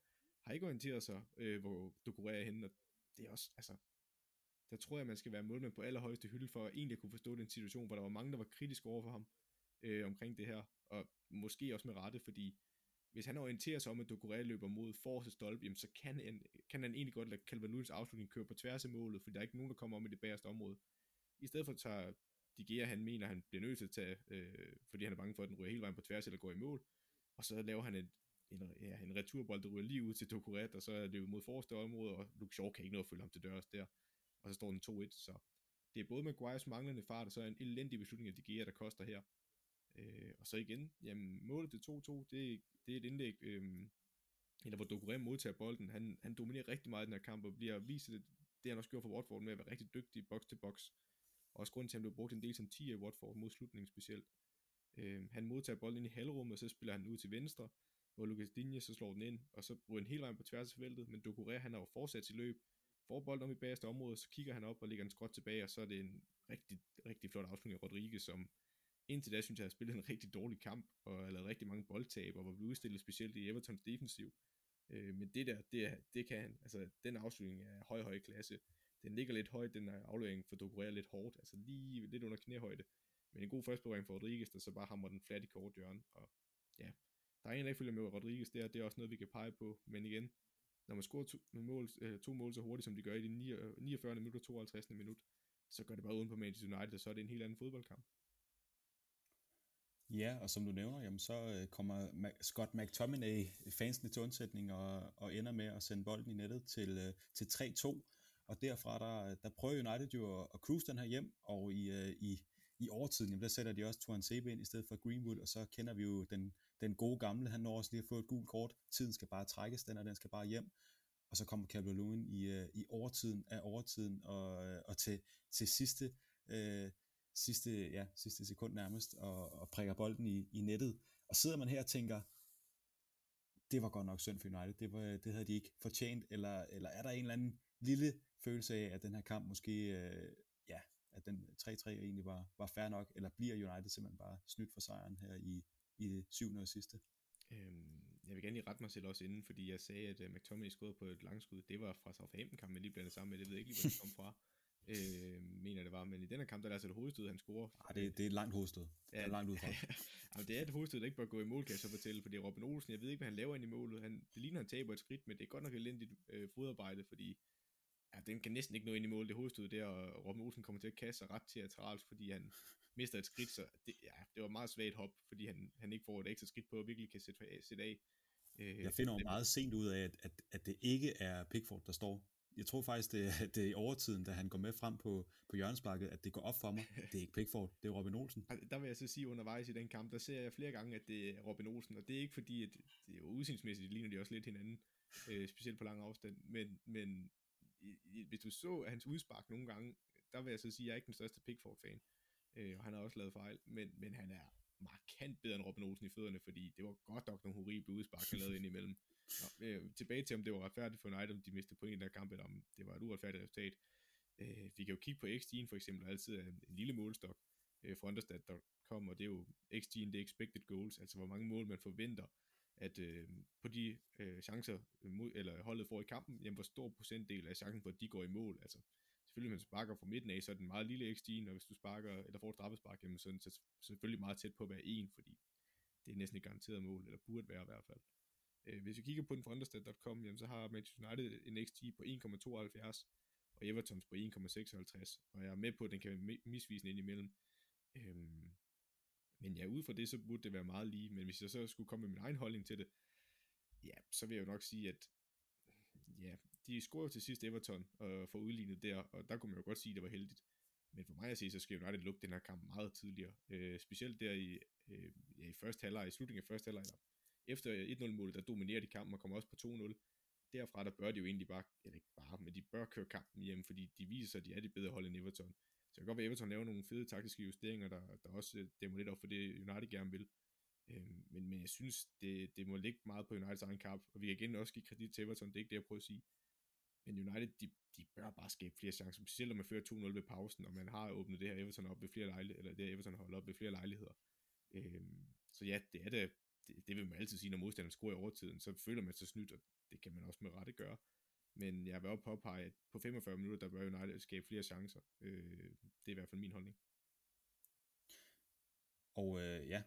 har ikke orienteret sig, øh, hvor Doucouré er henne, og det er også, altså, der tror jeg, man skal være målmand på allerhøjeste hylde, for at egentlig kunne forstå den situation, hvor der var mange, der var kritiske over for ham øh, omkring det her, og måske også med rette, fordi hvis han orienterer sig om, at Doucouré løber mod forreste stolpe, jamen, så kan han, kan han egentlig godt lade Calvin Lewis afslutning køre på tværs af målet, for der er ikke nogen, der kommer om i det bagerste område. I stedet for at tage De Gea, han mener, han bliver nødt til at tage, øh, fordi han er bange for, at den ryger hele vejen på tværs eller går i mål, og så laver han et, en, ja, en returbold, der ryger lige ud til Doucouré, og så er det mod forreste område, og Luke Shaw kan ikke nå at følge ham til dørs der, og så står den 2-1, så det er både Maguires manglende fart, og så en elendig beslutning af De Gea, der koster her. Øh, og så igen, jamen målet til 2-2, det, det er et indlæg, øh, eller hvor Dokurem modtager bolden. Han, han dominerer rigtig meget i den her kamp, og bliver vist det, det han også gjorde for Watford med at være rigtig dygtig box til box. Og også grunden til, at han blev brugt en del som 10 i Watford mod slutningen specielt. Øh, han modtager bolden ind i halvrummet, og så spiller han ud til venstre, hvor Lucas Digne så slår den ind, og så bruger en hele vejen på tværs af feltet, men Dokuré, han har jo fortsat sit løb, får bolden om i bagerste område, så kigger han op og lægger en skråt tilbage, og så er det en rigtig, rigtig flot afslutning af Rodriguez, som indtil da synes jeg, at har spillet en rigtig dårlig kamp, og har lavet rigtig mange boldtab, og var blevet udstillet specielt i Evertons defensiv. Øh, men det der, det, det kan han, altså den afslutning er høj, høj klasse. Den ligger lidt højt, den er aflevering for Doucouré lidt hårdt, altså lige lidt under knæhøjde. Men en god førstberøring for Rodriguez, der så bare hammer den flat i kort hjørne. Og ja, der er en, der ikke følger med Rodriguez der, det er også noget, vi kan pege på. Men igen, når man scorer to mål, øh, to mål så hurtigt, som de gør i de 49. minut og 52. minut, så gør det bare uden på Manchester United, og så er det en helt anden fodboldkamp. Ja, og som du nævner, jamen, så øh, kommer Scott McTominay fansene til undsætning og, og ender med at sende bolden i nettet til, øh, til 3-2. Og derfra, der, der prøver United jo at, at cruise den her hjem, og i, øh, i, i overtiden, jamen, der sætter de også Tuan Sebe ind i stedet for Greenwood, og så kender vi jo den, den gode gamle, han når også lige at få et gult kort. Tiden skal bare trækkes, den og den skal bare hjem. Og så kommer Calvert Lewin i, i overtiden af overtiden, og, og til, til sidste... Øh, sidste, ja, sidste sekund nærmest, og, og prikker bolden i, i nettet. Og sidder man her og tænker, det var godt nok synd for United, det, var, det havde de ikke fortjent, eller, eller er der en eller anden lille følelse af, at den her kamp måske, øh, ja, at den 3-3 egentlig var, var fair nok, eller bliver United simpelthen bare snydt for sejren her i, i det syvende og sidste? Øhm, jeg vil gerne lige rette mig selv også inden, fordi jeg sagde, at uh, McTominay skød på et langskud. Det var fra Southampton-kampen, lige blandet sammen med. Det ved jeg ikke lige, hvor det kom fra øh, mener det var. Men i den her kamp, der er det altså et hovedstød, han scorer. Ah, det, det er et langt hovedstød. Ja, det er langt ud fra. Jamen, det er et hovedstød, der ikke bør gå i mål, kan jeg så fortælle, fordi Robin Olsen, jeg ved ikke, hvad han laver ind i målet. Han, det ligner, han taber et skridt, men det er godt nok elendigt øh, fodarbejde, fordi ja, den kan næsten ikke nå ind i mål, det hovedstød der, og Robin Olsen kommer til at kaste sig ret teatralt, fordi han mister et skridt, så det, ja, det var meget svagt hop, fordi han, han ikke får et ekstra skridt på, og virkelig kan sætte, sætte af. Øh, jeg finder jo meget sent ud af, at, at, at det ikke er Pickford, der står jeg tror faktisk, det, er, det er i overtiden, da han går med frem på, på hjørnesparket, at det går op for mig. Det er ikke Pickford, det er Robin Olsen. Der vil jeg så sige undervejs i den kamp, der ser jeg flere gange, at det er Robin Olsen, og det er ikke fordi, at det er jo udsigtsmæssigt, ligner de også lidt hinanden, øh, specielt på lang afstand, men, men i, i, hvis du så hans udspark nogle gange, der vil jeg så sige, at jeg er ikke den største Pickford-fan, øh, og han har også lavet fejl, men, men han er markant bedre end Robin Olsen i fødderne, fordi det var godt nok nogle horrible udspark, han lavede ind imellem. Nå, øh, tilbage til, om det var retfærdigt for United, om de mistede point i den her kamp, eller om det var et uretfærdigt resultat. Øh, vi kan jo kigge på XG'en for eksempel, altid en, en lille målstok øh, for understat.com, og det er jo XG'en, det er expected goals, altså hvor mange mål man forventer, at øh, på de øh, chancer, mod, eller holdet får i kampen, jamen hvor stor procentdel af chancen for, at de går i mål, altså selvfølgelig, hvis man sparker fra midten af, så er den meget lille XG'en, og hvis du sparker, eller får et straffespark, jamen så er den selvfølgelig meget tæt på at være en, fordi det er næsten et garanteret mål, eller burde være i hvert fald. Øh, hvis vi kigger på den fra understat.com, jamen, så har Manchester United en XG på 1,72, og Evertons på 1,56, og jeg er med på, at den kan være misvisende ind imellem. Øhm, men ja, ud fra det, så burde det være meget lige, men hvis jeg så skulle komme med min egen holdning til det, ja, så vil jeg jo nok sige, at ja, de scorede til sidst Everton øh, og får udlignet der, og der kunne man jo godt sige, at det var heldigt. Men for mig at se, så skal United lukke den her kamp meget tidligere. Øh, specielt der i, øh, ja, i første halvleg, i slutningen af første halvleg, efter 1-0-målet, der dominerer de kampen og kommer også på 2-0. Derfra, der bør de jo egentlig bare, eller ikke bare, men de bør køre kampen hjem, fordi de viser sig, at de er det bedre hold end Everton. Så det kan godt være, at Everton laver nogle fede taktiske justeringer, der, der også øh, dæmmer lidt op for det, United gerne vil. Øhm, men, men jeg synes, det, det må ligge meget på Uniteds egen kamp, og vi kan igen også give kredit til Everton, det er ikke det, jeg prøver at sige. Men United, de, de bør bare skabe flere chancer, specielt når man fører 2-0 ved pausen, og man har åbnet det her Everton op ved flere lejligheder, eller det her Everton holdt op ved flere lejligheder. Øhm, så ja, det er det, det, det vil man altid sige, når modstanderen scorer i overtiden, så føler man sig snydt, og det kan man også med rette gøre. Men jeg vil også påpege, at på 45 minutter, der bør United skabe flere chancer. Øh, det er i hvert fald min holdning. Og øh, ja,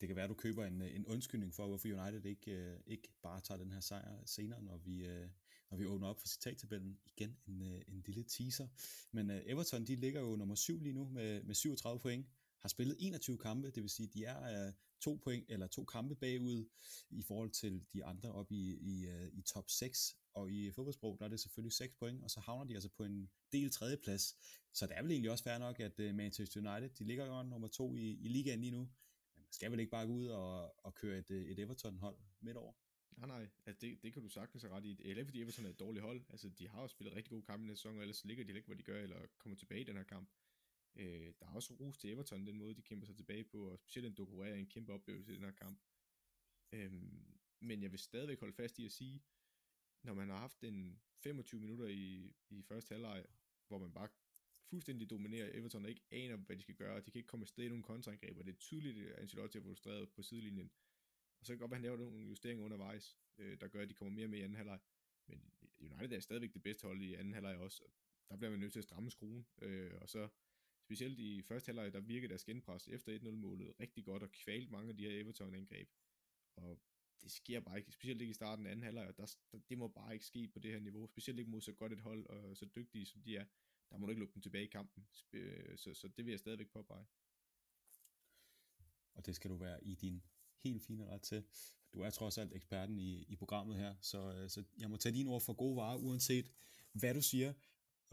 det kan være, at du køber en, øh, en undskyldning for, hvorfor United ikke, øh, ikke bare tager den her sejr senere, når vi, øh, når vi åbner op for citattabellen. Igen en, øh, en lille teaser. Men øh, Everton, de ligger jo nummer 7 lige nu med, med 37 point har spillet 21 kampe, det vil sige, de er uh, to point eller to kampe bagud i forhold til de andre op i, i, uh, i top 6, og i fodboldsprog, der er det selvfølgelig 6 point, og så havner de altså på en del tredjeplads. Så det er vel egentlig også fair nok, at uh, Manchester United, de ligger jo nummer to i, i ligaen lige nu, men man skal vel ikke bare gå ud og, og køre et, et Everton-hold midt over? Nej, nej, altså det, det kan du sagtens have ret i. Eller fordi Everton er et dårligt hold. Altså, de har jo spillet rigtig gode kampe i den sæson, og ellers ligger de ikke, hvor de gør, eller kommer tilbage i den her kamp. Øh, der er også ros til Everton, den måde, de kæmper sig tilbage på, og specielt en Dokore en kæmpe oplevelse i den her kamp. Øh, men jeg vil stadigvæk holde fast i at sige, når man har haft en 25 minutter i, i første halvleg, hvor man bare fuldstændig dominerer Everton og ikke aner, hvad de skal gøre, og de kan ikke komme afsted i nogle kontraangreb, og det er tydeligt, at Ancelotti er frustreret på sidelinjen. Og så kan det godt være, at han laver nogle justeringer undervejs, øh, der gør, at de kommer mere med i anden halvleg. Men United er stadigvæk det bedste hold i anden halvleg også, og der bliver man nødt til at stramme skruen, øh, og så specielt i første halvleg, der virkede deres genpres efter 1-0-målet rigtig godt og kvalte mange af de her Everton-angreb. Og det sker bare ikke, specielt ikke i starten af anden halvleg, og der, der, det må bare ikke ske på det her niveau, specielt ikke mod så godt et hold og så dygtige som de er. Der må du ikke lukke dem tilbage i kampen, øh, så, så det vil jeg stadigvæk påpege. Og det skal du være i din helt fine ret til. Du er trods alt eksperten i, i programmet her, så, så jeg må tage dine ord for gode varer, uanset hvad du siger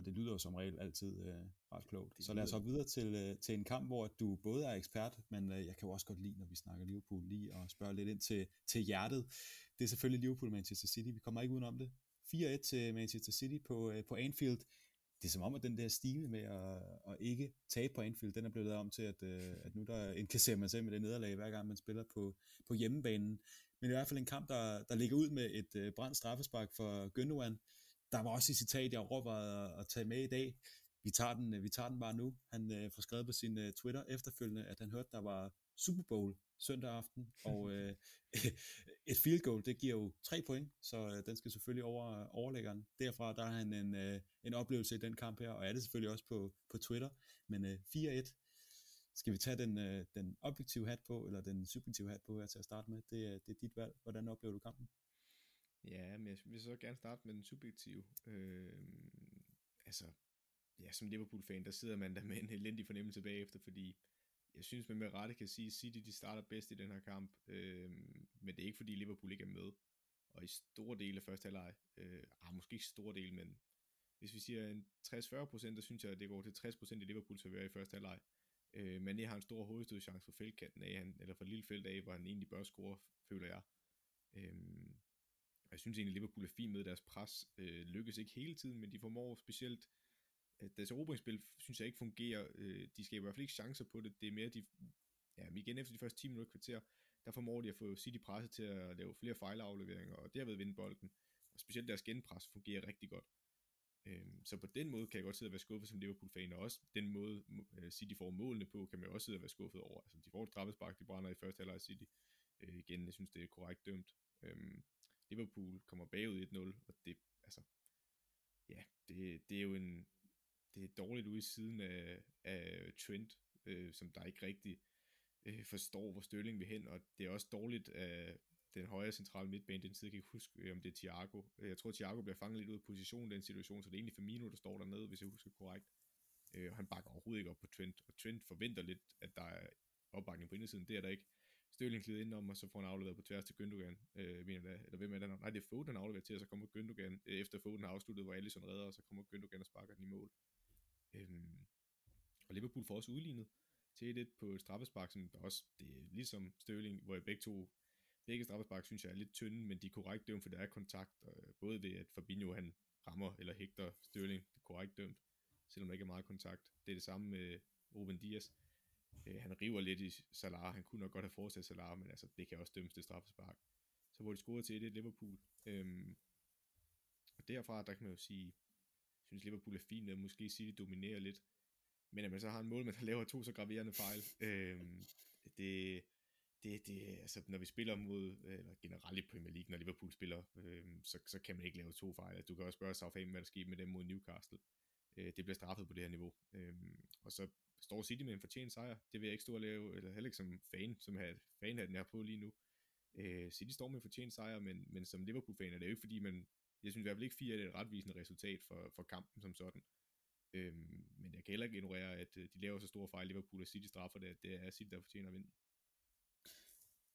og det lyder jo som regel altid øh, ret klogt. Det så lad os hoppe videre til, øh, til en kamp, hvor du både er ekspert, men øh, jeg kan jo også godt lide, når vi snakker Liverpool, lige og spørge lidt ind til, til hjertet. Det er selvfølgelig Liverpool-Manchester City, vi kommer ikke udenom det. 4-1 til Manchester City på, øh, på Anfield. Det er som om, at den der stil med at, at ikke tabe på Anfield, den er blevet lavet om til, at, øh, at nu der indkasserer man sig med det nederlag, hver gang man spiller på, på hjemmebanen. Men i hvert fald en kamp, der, der ligger ud med et øh, brændt straffespark for Gündogan, der var også et citat, jeg overvejede at tage med i dag. Vi tager den, vi tager den bare nu. Han øh, får skrevet på sin øh, Twitter efterfølgende, at han hørte, der var Super Bowl søndag aften, og øh, et field goal, det giver jo tre point, så øh, den skal selvfølgelig over overlæggeren. Derfra der er han en, øh, en oplevelse i den kamp her, og er det selvfølgelig også på, på Twitter, men øh, 4-1. Skal vi tage den, øh, den objektive hat på, eller den subjektive hat på her til at starte med? Det, det er dit valg. Hvordan oplever du kampen? Ja, men jeg vil så gerne starte med den subjektive. Øh, altså, ja, som Liverpool-fan, der sidder man der med en elendig fornemmelse bagefter, fordi jeg synes, man med rette kan sige, at City de starter bedst i den her kamp, øh, men det er ikke fordi Liverpool ikke er med. Og i store dele af første halvleg, øh, ah, måske ikke store dele, men hvis vi siger en 60-40%, der synes jeg, at det går til 60% i Liverpools favør i første halvleg. Øh, men har en stor hovedstødchance for feltkanten af, han, eller for lille felt af, hvor han egentlig bør score, føler jeg. Øh, jeg synes egentlig, at Liverpool er fint med deres pres. Øh, lykkes ikke hele tiden, men de formår specielt Øh, deres erobringsspil synes jeg ikke fungerer. Øh, de skaber i hvert fald ikke chancer på det. Det er mere, de, ja, igen efter de første 10 minutter kvarter, der formår de at få City presset til at lave flere fejlafleveringer, og derved vinde bolden. Og specielt deres genpres fungerer rigtig godt. Øhm, så på den måde kan jeg godt sidde og være skuffet som Liverpool-fan, og også den måde øh, City får målene på, kan man også sidde og være skuffet over. Altså, de får et straffespark, de brænder i første halvleg City. Øh, igen, jeg synes, det er korrekt dømt. Øhm, Liverpool kommer bagud 1-0, og det, altså, ja, det, det er jo en, det er dårligt ude i siden af, af Trent, øh, som der ikke rigtig øh, forstår, hvor Stølling vil hen, og det er også dårligt af den højre centrale midtbane, den side, jeg kan ikke huske, øh, om det er Thiago. Øh, jeg tror, Thiago bliver fanget lidt ud af position i den situation, så det er egentlig Firmino, der står dernede, hvis jeg husker korrekt. Øh, og han bakker overhovedet ikke op på Trent, og Trent forventer lidt, at der er opbakning på indersiden, det er der ikke. Stølling glider indenom, og så får han afleveret på tværs til Gündogan, øh, mener det, eller hvem er det? Nej, det er Foden, han afleverer til, og så kommer Gündogan, øh, efter Foden har afsluttet, hvor Alisson redder, og så kommer Gündogan og sparker den i mål. Øhm, og Liverpool får også udlignet til et på et straffespark, som der også, det er ligesom Sterling, hvor jeg begge to, begge straffespark synes jeg er lidt tynde, men de er korrekt dømt, for der er kontakt, øh, både ved at Fabinho han rammer eller hægter Sterling, det er korrekt dømt, selvom der ikke er meget kontakt. Det er det samme med øh, Ruben Dias. Øh, han river lidt i Salah, han kunne nok godt have fortsat Salah, men altså, det kan også dømmes til straffespark. Så hvor de scorede til det Liverpool. Øhm, og derfra, der kan man jo sige, synes Liverpool er fint med, måske City dominerer lidt, men at man så har en målmand, der laver to så graverende fejl, øhm, det, det, det, altså, når vi spiller mod, eller generelt i Premier League, når Liverpool spiller, øhm, så, så kan man ikke lave to fejl. Du kan også spørge Southampton, hvad der skete med dem mod Newcastle. Øh, det bliver straffet på det her niveau. Øhm, og så står City med en fortjent sejr. Det vil jeg ikke stå og lave, eller heller ikke som fan, som har fan den her på lige nu. Øh, City står med en fortjent sejr, men, men som Liverpool-fan er det jo ikke, fordi man jeg synes i hvert fald ikke 4 er et retvisende resultat for, for kampen som sådan. Øhm, men jeg kan heller ikke ignorere, at øh, de laver så store fejl, Liverpool og City straffer det, at det er City, der fortjener at vinde.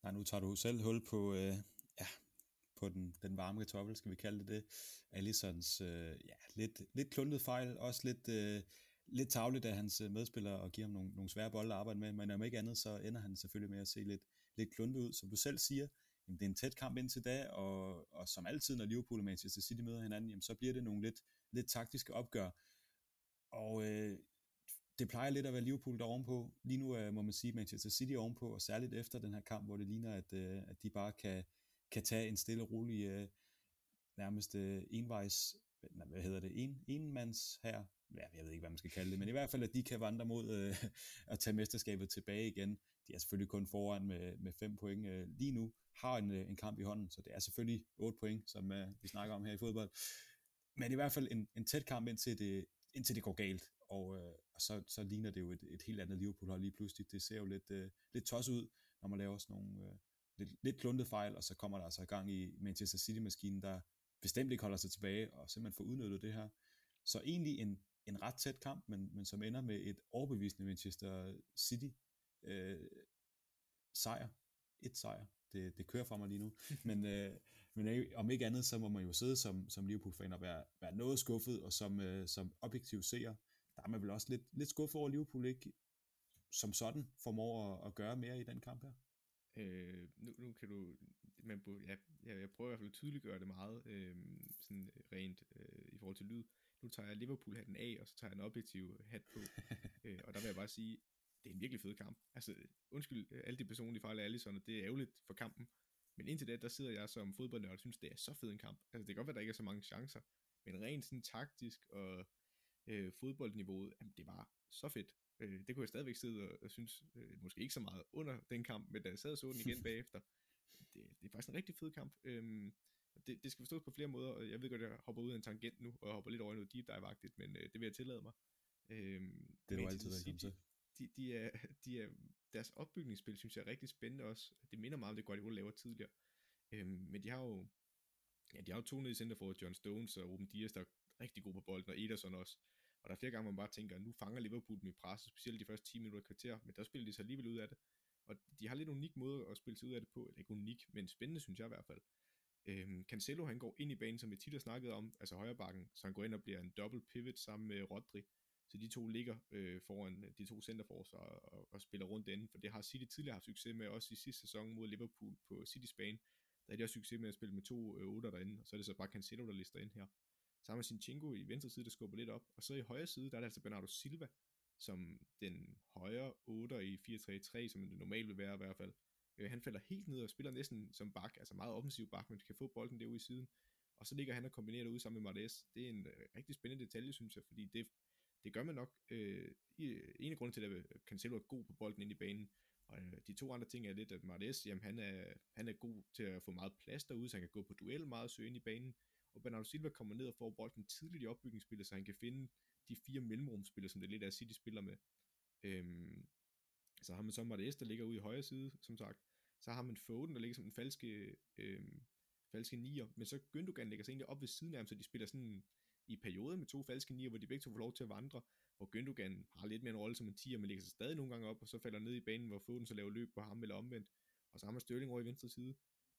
Nej, nu tager du selv hul på, øh, ja, på den, den varme kartoffel, skal vi kalde det det. Allisons øh, ja, lidt, lidt kluntet fejl, også lidt, øh, lidt tavligt af hans øh, medspillere og give ham nogle, nogle svære bolde at arbejde med, men om ikke andet, så ender han selvfølgelig med at se lidt, lidt kluntet ud. Som du selv siger, jamen, det er en tæt kamp indtil da, og, og som altid, når Liverpool og Manchester City møder hinanden, jamen, så bliver det nogle lidt, lidt taktiske opgør. Og øh, det plejer lidt at være Liverpool der ovenpå. Lige nu øh, må man sige Manchester City ovenpå, og særligt efter den her kamp, hvor det ligner, at, øh, at de bare kan, kan tage en stille og rolig, øh, nærmest øh, envejs, hvad hedder det, en, enmands her, ja, jeg ved ikke, hvad man skal kalde det, men i hvert fald, at de kan vandre mod øh, at tage mesterskabet tilbage igen. De er selvfølgelig kun foran med, med fem point øh, lige nu, har en, øh, en kamp i hånden, så det er selvfølgelig 8 point, som øh, vi snakker om her i fodbold. Men i hvert fald en, en tæt kamp, indtil det, indtil det går galt, og, øh, og så, så ligner det jo et, et helt andet Liverpool-hold lige pludselig. Det ser jo lidt, øh, lidt tosset ud, når man laver sådan nogle øh, lidt, lidt kluntede fejl, og så kommer der altså i gang i Manchester City-maskinen, der bestemt ikke holder sig tilbage, og simpelthen får udnyttet det her. Så egentlig en, en ret tæt kamp, men, men som ender med et overbevisende Manchester City øh, sejr. Et sejr det, det kører for mig lige nu. men, øh, men om ikke andet, så må man jo sidde som, som Liverpool-fan og være, være noget skuffet, og som, øh, som objektiv seer, der er man vel også lidt, lidt skuffet over, Liverpool ikke som sådan formår at, at gøre mere i den kamp her. Øh, nu, nu kan du, man, ja, jeg, jeg prøver i hvert fald at tydeliggøre det meget, øh, sådan rent øh, i forhold til lyd. Nu tager jeg Liverpool-hatten af, og så tager jeg en objektiv hat på. øh, og der vil jeg bare sige, det er en virkelig fed kamp. Altså, undskyld øh, alle de personlige fejl af Alisson, det er ærgerligt for kampen. Men indtil det, der sidder jeg som fodboldnørd og synes, det er så fed en kamp. Altså, det kan godt være, der ikke er så mange chancer, men rent sådan taktisk og øh, fodboldniveauet, jamen, det var så fedt. Øh, det kunne jeg stadigvæk sidde og, og synes, øh, måske ikke så meget under den kamp, men da jeg sad og så den igen bagefter, det, det er faktisk en rigtig fed kamp. Øh, det, det skal forstås på flere måder, og jeg ved godt, at jeg hopper ud af en tangent nu, og hopper lidt over i noget deep dive men øh, det vil jeg tillade mig. Øh, det er du altid velkommen til de, de er, de er, deres opbygningsspil synes jeg er rigtig spændende også. Det minder meget om det Guardiola laver tidligere. Øhm, men de har jo ja, de har jo to nede i center for John Stones og Ruben Dias, der er rigtig gode på bolden, og Ederson også. Og der er flere gange, man bare tænker, at nu fanger Liverpool dem i presset, specielt de første 10 minutter kvarter, men der spiller de sig alligevel ud af det. Og de har lidt unik måde at spille sig ud af det på, eller ikke unik, men spændende synes jeg i hvert fald. Øhm, Cancelo han går ind i banen, som vi tit har snakket om, altså højre bakken, så han går ind og bliver en double pivot sammen med Rodri. Så de to ligger øh, foran de to centerforsvar og, og, og spiller rundt inden, for det har City tidligere haft succes med, også i sidste sæson mod Liverpool på Citys bane. Der er de også succes med at spille med to øh, otter derinde, og så er det så bare Cancelo, der lister ind her. Så med Sinchenko i venstre side, der skubber lidt op, og så i højre side, der er det altså Bernardo Silva, som den højre 8 i 4-3-3, som det normalt vil være i hvert fald. Øh, han falder helt ned og spiller næsten som bak, altså meget offensiv bak, men kan få bolden derude i siden. Og så ligger han og kombinerer det ud sammen med Martes. Det er en øh, rigtig spændende detalje, synes jeg, fordi det, det gør man nok. Øh, en af grunden til, at Cancelo er god på bolden ind i banen, og øh, de to andre ting er lidt, at Martes, jamen han er, han er god til at få meget plads derude, så han kan gå på duel meget søge ind i banen. Og Bernardo Silva kommer ned og får bolden tidligt i opbygningsspillet, så han kan finde de fire mellemrumspillere, som det lidt er City spiller med. Øhm, så har man så Martes, der ligger ude i højre side, som sagt. Så har man Foden, der ligger som en falske, øhm, falske nier, men så Gündogan ligger sig egentlig op ved siden af ham, så de spiller sådan i perioder med to falske nier, hvor de begge to får lov til at vandre, hvor Gündogan har lidt mere en rolle som en tier, men ligger sig stadig nogle gange op, og så falder ned i banen, hvor Foden så laver løb på ham eller omvendt, og så har man Sterling over i venstre side,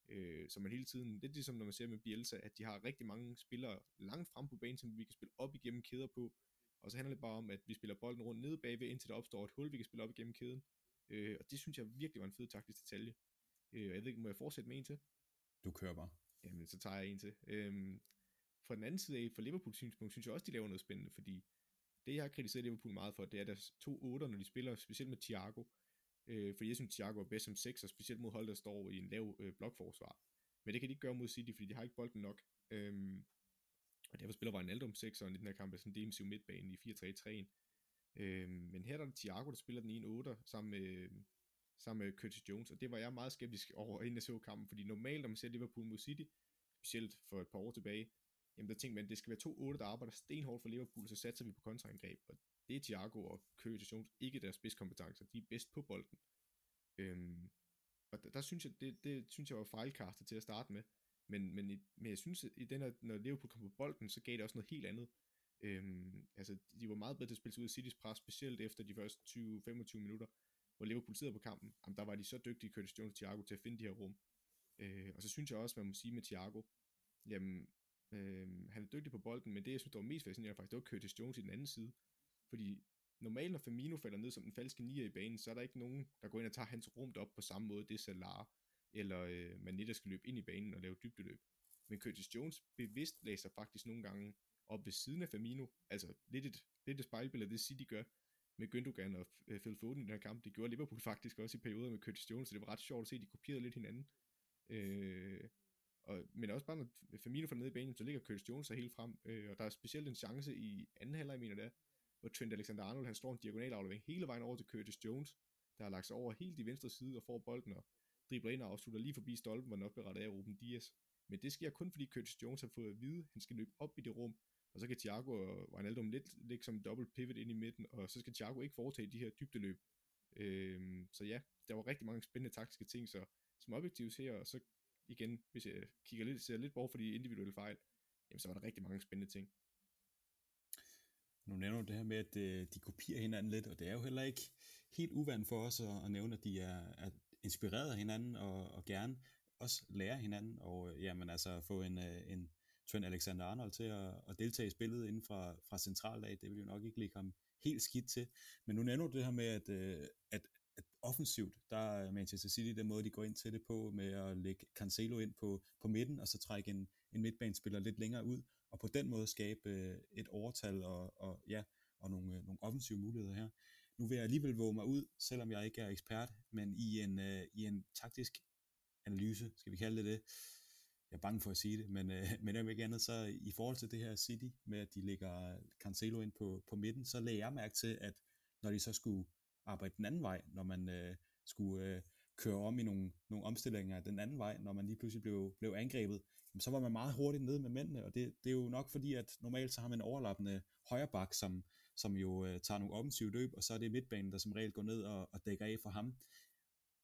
øh, så man hele tiden, det er ligesom når man ser med Bielsa, at de har rigtig mange spillere langt frem på banen, som vi kan spille op igennem kæder på, og så handler det bare om, at vi spiller bolden rundt nede bagved, indtil der opstår et hul, vi kan spille op igennem kæden, øh, og det synes jeg virkelig var en fed taktisk detalje. Øh, jeg ved ikke, må jeg fortsætte med en til? Du kører bare. Jamen, så tager jeg en til. Øhm, fra den anden side af, fra Liverpools synspunkt, synes jeg også, de laver noget spændende, fordi det, jeg har kritiseret Liverpool meget for, det er deres to otter, når de spiller, specielt med Thiago. Øh, fordi jeg synes, Thiago er bedst som 6, og specielt mod hold, der står i en lav øh, blokforsvar. Men det kan de ikke gøre mod City, fordi de har ikke bolden nok. Øhm, og derfor spiller Wijnaldum om 6 i den her kamp, sådan en defensiv midtbane i 4-3-3'en. Øhm, men her er der Thiago, der spiller den i en 8 sammen med, sammen med Curtis Jones, og det var jeg meget skeptisk over, inden jeg så kampen, fordi normalt, når man ser Liverpool mod City, specielt for et par år tilbage, jamen der tænkte man, at det skal være to 8, der arbejder stenhårdt for Liverpool, så satser vi på kontraangreb, og det er Thiago og Curtis Jones ikke deres spidskompetencer, de er bedst på bolden. Øhm, og der, der, synes jeg, det, det synes jeg var fejlkastet til at starte med, men, men, i, men jeg synes, at i den her, når Liverpool kom på bolden, så gav det også noget helt andet. Øhm, altså, de var meget bedre til at spille sig ud af Citys pres, specielt efter de første 20-25 minutter, hvor Liverpool sidder på kampen, jamen, der var de så dygtige, Curtis Jones og Thiago, til at finde de her rum. Øh, og så synes jeg også, man må sige med Thiago, jamen, øh, han er dygtig på bolden, men det, jeg synes, der var mest fascinerende faktisk, det var Curtis Jones i den anden side. Fordi normalt, når Firmino falder ned som den falske nier i banen, så er der ikke nogen, der går ind og tager hans rum op på samme måde, det er Salah, eller øh, Mané, der skal løbe ind i banen og lave dybdeløb. Men Curtis Jones bevidst læser faktisk nogle gange op ved siden af Firmino, altså lidt et, lidt et spejlbillede af det City gør, med Gündogan og øh, Phil Foden i den her kamp. Det gjorde Liverpool faktisk også i perioder med Curtis Jones, så det var ret sjovt at se, at de kopierede lidt hinanden. Øh, og, men også bare når Firmino får ned i banen, så ligger Curtis Jones så helt frem, øh, og der er specielt en chance i anden halvleg, mener det hvor Trent Alexander-Arnold, han står en diagonal aflevering hele vejen over til Curtis Jones, der har lagt sig over helt i venstre side og får bolden og dribler ind og afslutter lige forbi stolpen, hvor den også bliver rettet af Ruben Dias. Men det sker kun fordi Curtis Jones har fået at vide, at han skal løbe op i det rum, og så kan Thiago og Wijnaldum lidt ligge som dobbelt pivot ind i midten, og så skal Thiago ikke foretage de her dybdeløb. Øhm, så ja, der var rigtig mange spændende taktiske ting, så som objektivt her, og så igen, hvis jeg kigger lidt, ser lidt bort for de individuelle fejl, jamen så var der rigtig mange spændende ting. Nu nævner du det her med, at øh, de kopierer hinanden lidt, og det er jo heller ikke helt uvandt for os at, nævne, at de er, er inspireret af hinanden og, og gerne også lærer hinanden, og øh, jamen altså få en, øh, en Trent Alexander-Arnold til at, at deltage i spillet inden fra, fra centraldag, det vil jo nok ikke ligge ham helt skidt til. Men nu nævner du det her med, at, at, at offensivt, der er Manchester City den måde, de går ind til det på, med at lægge Cancelo ind på, på midten, og så trække en, en midtbanespiller lidt længere ud, og på den måde skabe øh, et overtal og, og, ja, og nogle, øh, nogle offensive muligheder her. Nu vil jeg alligevel våge mig ud, selvom jeg ikke er ekspert, men i en, øh, i en taktisk analyse, skal vi kalde det det, jeg er bange for at sige det, men, øh, men om ikke andet, så i forhold til det her City, med at de lægger Cancelo ind på, på midten, så lagde jeg mærke til, at når de så skulle arbejde den anden vej, når man øh, skulle øh, køre om i nogle, nogle omstillinger den anden vej, når man lige pludselig blev, blev angrebet, så var man meget hurtigt nede med mændene, og det, det er jo nok fordi, at normalt så har man en overlappende højrebak, som, som jo øh, tager nogle offensive løb, og så er det midtbanen, der som regel går ned og, og dækker af for ham.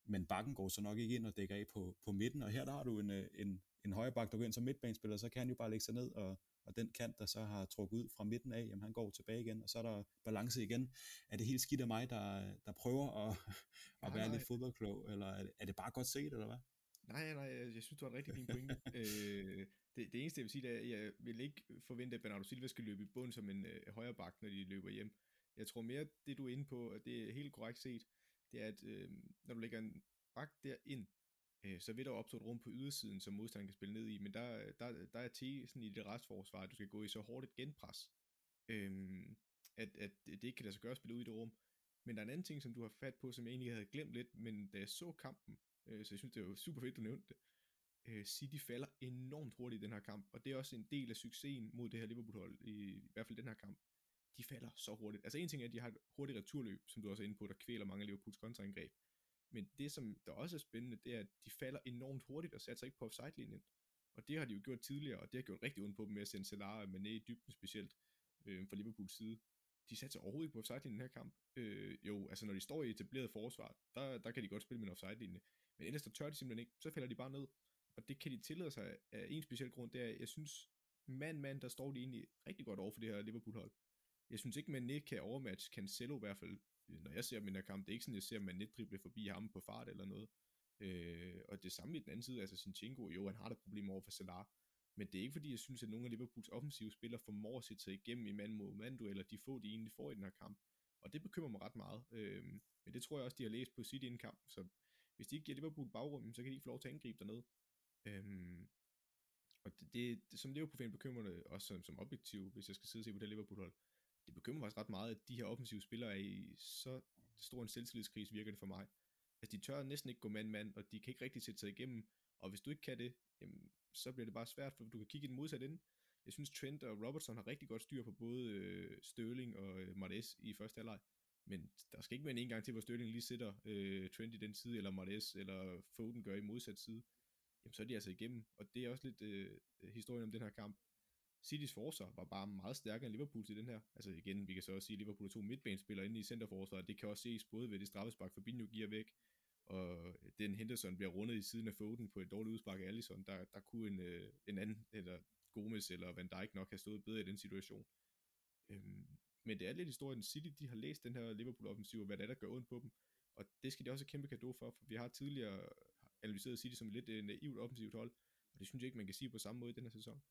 Men bakken går så nok ikke ind og dækker af på, på midten, og her der har du en, øh, en, en højre bak, der går ind som midtbanespiller, så kan han jo bare lægge sig ned, og, og den kant, der så har trukket ud fra midten af, jamen han går tilbage igen, og så er der balance igen. Er det helt skidt af mig, der, der prøver at, at være lidt fodboldklog, eller er det, er det bare godt set, eller hvad? Nej, nej, jeg, synes, du har en rigtig fin pointe. øh, det, det eneste, jeg vil sige, er, at jeg vil ikke forvente, at Bernardo Silva skal løbe i bund som en øh, højre bak, når de løber hjem. Jeg tror mere, det du er inde på, og det er helt korrekt set, det er, at øh, når du lægger en bak derind, Øh, så vil der opstå et rum på ydersiden, som modstanderen kan spille ned i, men der, der, der er tesen i det restforsvar, at du skal gå i så hårdt et genpres, øhm, at, at det ikke kan lade sig gøre at spille ud i det rum. Men der er en anden ting, som du har fat på, som jeg egentlig havde glemt lidt, men da jeg så kampen, øh, så jeg synes, det var super fedt, du nævnte det, øh, City falder enormt hurtigt i den her kamp, og det er også en del af succesen mod det her Liverpool-hold, i, i hvert fald den her kamp. De falder så hurtigt. Altså en ting er, at de har et hurtigt returløb, som du også er inde på, der kvæler mange af Liverpools kontraangreb. Men det, som der også er spændende, det er, at de falder enormt hurtigt og satser ikke på offside-linjen. Og det har de jo gjort tidligere, og det har gjort rigtig ondt på dem med at sende Salah og Mané i dybden specielt øh, fra Liverpools side. De satser overhovedet ikke på offside i den her kamp. Øh, jo, altså når de står i etableret forsvar, der, der kan de godt spille med en offside-linje. Men ellers der tør de simpelthen ikke, så falder de bare ned. Og det kan de tillade sig af en speciel grund, det er, jeg synes, mand mand, der står de egentlig rigtig godt over for det her Liverpool-hold. Jeg synes ikke, man ikke kan overmatche Cancelo i hvert fald, når jeg ser min kamp. Det er ikke sådan, jeg ser man net drible forbi ham på fart eller noget. Øh, og det samme i den anden side, altså Sinchenko, jo, han har der problemer over for Salah. Men det er ikke fordi, jeg synes, at nogle af Liverpools offensive spillere formår at sætte sig igennem i mand mod mand eller de få, de egentlig får i den her kamp. Og det bekymrer mig ret meget. Øh, men det tror jeg også, de har læst på City inden kamp. Så hvis de ikke giver Liverpool bagrum, så kan de ikke få lov til at angribe dernede. Øhm, og det, det, det som Liverpool-fan bekymrer det, også som, som objektiv, hvis jeg skal sidde og se på det Liverpool-hold, det bekymrer mig faktisk ret meget, at de her offensive spillere er i så stor en selvtillidskrise, virker det for mig. Altså de tør næsten ikke gå mand-mand, og de kan ikke rigtig sætte sig igennem, og hvis du ikke kan det, jamen, så bliver det bare svært, for du kan kigge i den modsatte ende. Jeg synes, Trent og Robertson har rigtig godt styr på både øh, Sterling og øh, Martes i første halvleg. Men der skal ikke være en gang til, hvor Sterling lige sætter øh, Trent i den side, eller Martes, eller Foden gør i modsat side jamen så er de altså igennem. Og det er også lidt øh, historien om den her kamp. Citys forsvar var bare meget stærkere end Liverpool til den her. Altså igen, vi kan så også sige, at Liverpool er to midtbanespillere inde i centerforsvaret. Det kan også ses både ved det straffespark, Fabinho giver væk, og den Henderson bliver rundet i siden af Foden på et dårligt udspark af Allison. Der, der kunne en, øh, en anden, eller Gomez eller Van Dijk nok have stået bedre i den situation. Øhm, men det er lidt historien. City, de har læst den her Liverpool-offensiv, og hvad det er, der gør ondt på dem. Og det skal de også have kæmpe kado for, for vi har tidligere analyseret City som lidt uh, naivt offensivt hold, og det synes jeg ikke, man kan sige på samme måde i den her sæson.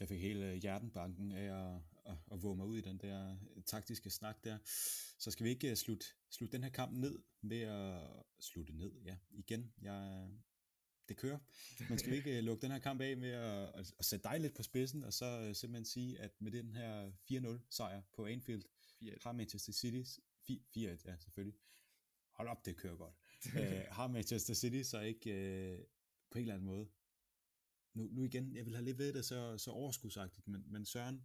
Jeg fik hele hjertenbanken af at, at, at våge mig ud i den der taktiske snak der. Så skal vi ikke slutte, slutte den her kamp ned ved at slutte ned, ja, igen. Jeg, det kører. Men skal vi ikke lukke den her kamp af med at, at, at sætte dig lidt på spidsen, og så simpelthen sige, at med den her 4-0 sejr på Anfield, 4 har Manchester City 4-1, ja selvfølgelig, hold op, det kører godt. øh, har Manchester City så ikke øh, på en eller anden måde, nu, nu igen, jeg vil have lidt ved det så, så overskudsagtigt, men, men Søren,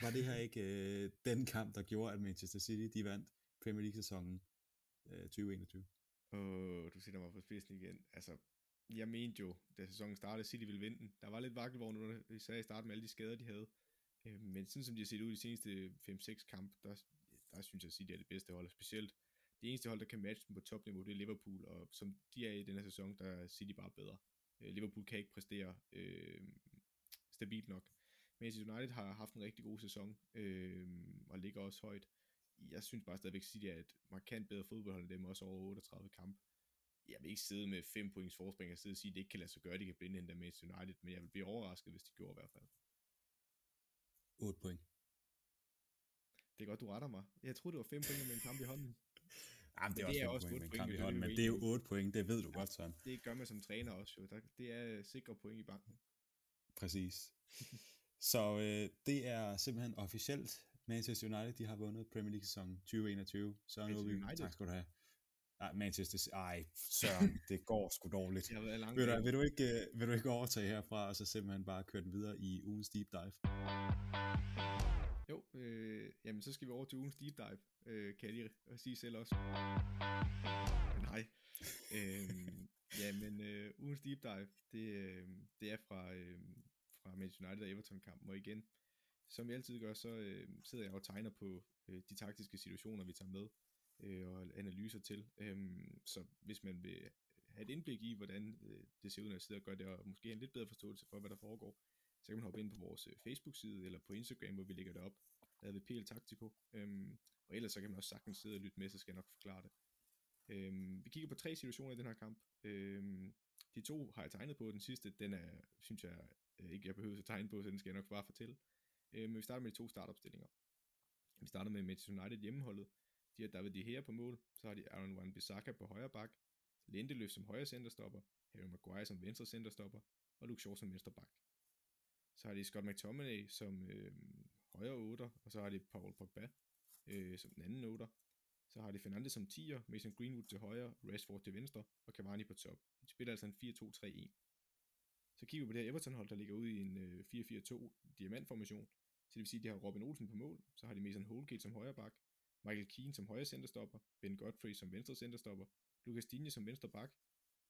var det her ikke øh, den kamp, der gjorde, at Manchester City de vandt Premier League-sæsonen øh, 2021? Åh, oh, du sætter mig på spidsen igen. Altså, jeg mente jo, da sæsonen startede, City ville vinde den. Der var lidt vakkelvogn under, især i starten med alle de skader, de havde. Øh, men sådan som de har set ud i de seneste 5-6 kampe, der, der synes jeg, at City er det bedste hold, specielt det eneste hold, der kan matche dem på topniveau, det er Liverpool, og som de er i denne sæson, der er City bare bedre. Øh, Liverpool kan ikke præstere øh, stabilt nok. Manchester United har haft en rigtig god sæson, øh, og ligger også højt. Jeg synes bare stadigvæk, City er et markant bedre fodboldhold end dem, også over 38 kampe. Jeg vil ikke sidde med 5 points forspring og sidde og sige, at det ikke kan lade sig gøre, at de kan blinde hende Manchester United, men jeg vil blive overrasket, hvis de gjorde i hvert fald. 8 point. Det er godt, du retter mig. Jeg troede, det var 5 point med en kamp i hånden. Jamen, det er, det er også 5 point, point, hånden, men det er jo 8 point, det ved du ja, godt, sådan. Det gør man som træner også jo. det er sikre point i banken. Præcis. Så øh, det er simpelthen officielt. Manchester United, de har vundet Premier League sæson 2021. Så nu vi, tak skal du have. Nej, Manchester Ej, Søren, det går sgu dårligt. Jeg vil, du, vil, du ikke, øh, vil du ikke overtage herfra, og så simpelthen bare køre den videre i ugens deep dive? Jo, øh, jamen så skal vi over til ugens deep dive, øh, kan jeg lige sige selv også. Nej. øh, ja, men øh, ugens deep dive, det, øh, det er fra, øh, fra Manchester United og Everton-kampen, og igen, som jeg altid gør, så øh, sidder jeg og tegner på øh, de taktiske situationer, vi tager med, øh, og analyser til. Øh, så hvis man vil have et indblik i, hvordan øh, det ser ud, når jeg sidder og gør det, og måske have en lidt bedre forståelse for, hvad der foregår, så kan man hoppe ind på vores øh, Facebook-side eller på Instagram, hvor vi lægger det op. Der er ved PL Taktiko. Øhm, og ellers så kan man også sagtens sidde og lytte med, så skal jeg nok forklare det. Øhm, vi kigger på tre situationer i den her kamp. Øhm, de to har jeg tegnet på, den sidste, den er, synes jeg øh, ikke, jeg behøver at tegne på, så den skal jeg nok bare fortælle. Øhm, men vi starter med de to startopstillinger. Vi starter med Manchester United hjemmeholdet. De har David De Gea på mål, så har de Aaron Wan-Bissaka på højre bak, Lindeløf som højre centerstopper, Harry Maguire som venstre centerstopper, og Luke Shaw som venstre bak. Så har de Scott McTominay som øh, højre otter, og så har de Paul Pogba øh, som den anden otter. Så har de Fernandes som 10'er, Mason Greenwood til højre, Rashford til venstre, og Cavani på top. De spiller altså en 4-2-3-1. Så kigger vi på det her Everton-hold, der ligger ude i en øh, 4-4-2 diamantformation. Så det vil sige, at de har Robin Olsen på mål, så har de Mason Holgate som højre bak, Michael Keane som højre centerstopper, Ben Godfrey som venstre centerstopper, Lucas Digne som venstre bak,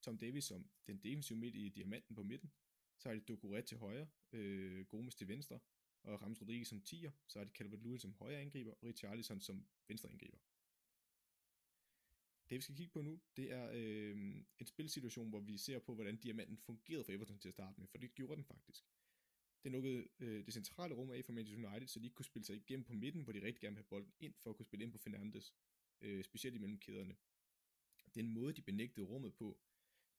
Tom Davis som den defensive midt i diamanten på midten, så har de Doucouré til højre, øh, Gomes til venstre, og Ramos Rodriguez som 10'er, så har de Calvert Lewin som højre angriber, og Richarlison som venstre angriber. Det vi skal kigge på nu, det er øh, en spilsituation, hvor vi ser på, hvordan diamanten fungerede for Everton til at starte med, for det gjorde den faktisk. Det lukkede øh, det centrale rum af for Manchester United, så de ikke kunne spille sig igennem på midten, hvor de rigtig gerne ville have bolden ind, for at kunne spille ind på Fernandes, øh, specielt imellem kæderne. Den måde, de benægtede rummet på,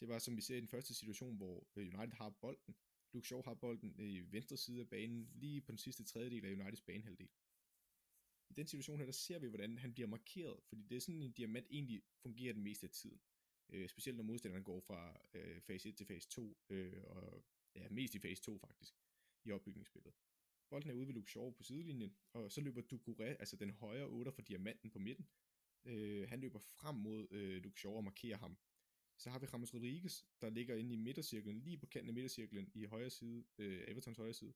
det var som vi ser i den første situation, hvor øh, United har bolden. Luke Shaw har bolden øh, i venstre side af banen, lige på den sidste tredjedel af Uniteds banehalvdel. I den situation her, der ser vi, hvordan han bliver markeret, fordi det er sådan en diamant egentlig fungerer den meste af tiden. Øh, specielt når modstanderen går fra øh, fase 1 til fase 2, øh, og ja, mest i fase 2 faktisk, i opbygningsspillet. Bolden er ude ved Luke Shaw på sidelinjen, og så løber Ducouré, altså den højre 8 for diamanten på midten, øh, han løber frem mod øh, Luke Shaw og markerer ham. Så har vi James Rodriguez, der ligger inde i midtercirklen, lige på kanten af midtercirklen i højre side, øh, Evertons højre side,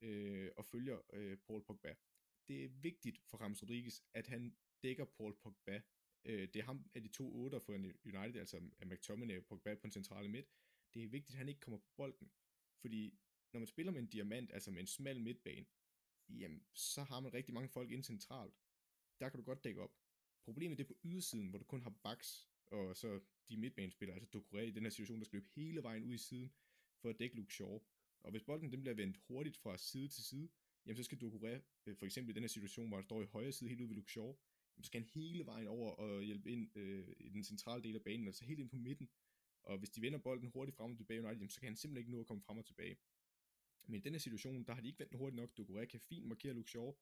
øh, og følger øh, Paul Pogba. Det er vigtigt for Ramos Rodriguez, at han dækker Paul Pogba. Øh, det er ham af de to otter for United, altså af McTominay og Pogba på den centrale midt. Det er vigtigt, at han ikke kommer på bolden, fordi når man spiller med en diamant, altså med en smal midtbane, jamen, så har man rigtig mange folk ind centralt. Der kan du godt dække op. Problemet er det på ydersiden, hvor du kun har backs, og så de midtbanespillere, altså Ducouré i den her situation, der skal løbe hele vejen ud i siden, for at dække Luke Shaw. Og hvis bolden den bliver vendt hurtigt fra side til side, jamen så skal Ducouré, øh, for eksempel i den her situation, hvor han står i højre side helt ude ved Luke Shaw, jamen, så skal han hele vejen over og hjælpe ind øh, i den centrale del af banen, altså helt ind på midten. Og hvis de vender bolden hurtigt frem og tilbage, jamen, så kan han simpelthen ikke nå at komme frem og tilbage. Men i den her situation, der har de ikke vendt hurtigt nok. Ducouré kan fint markere Luke Shaw.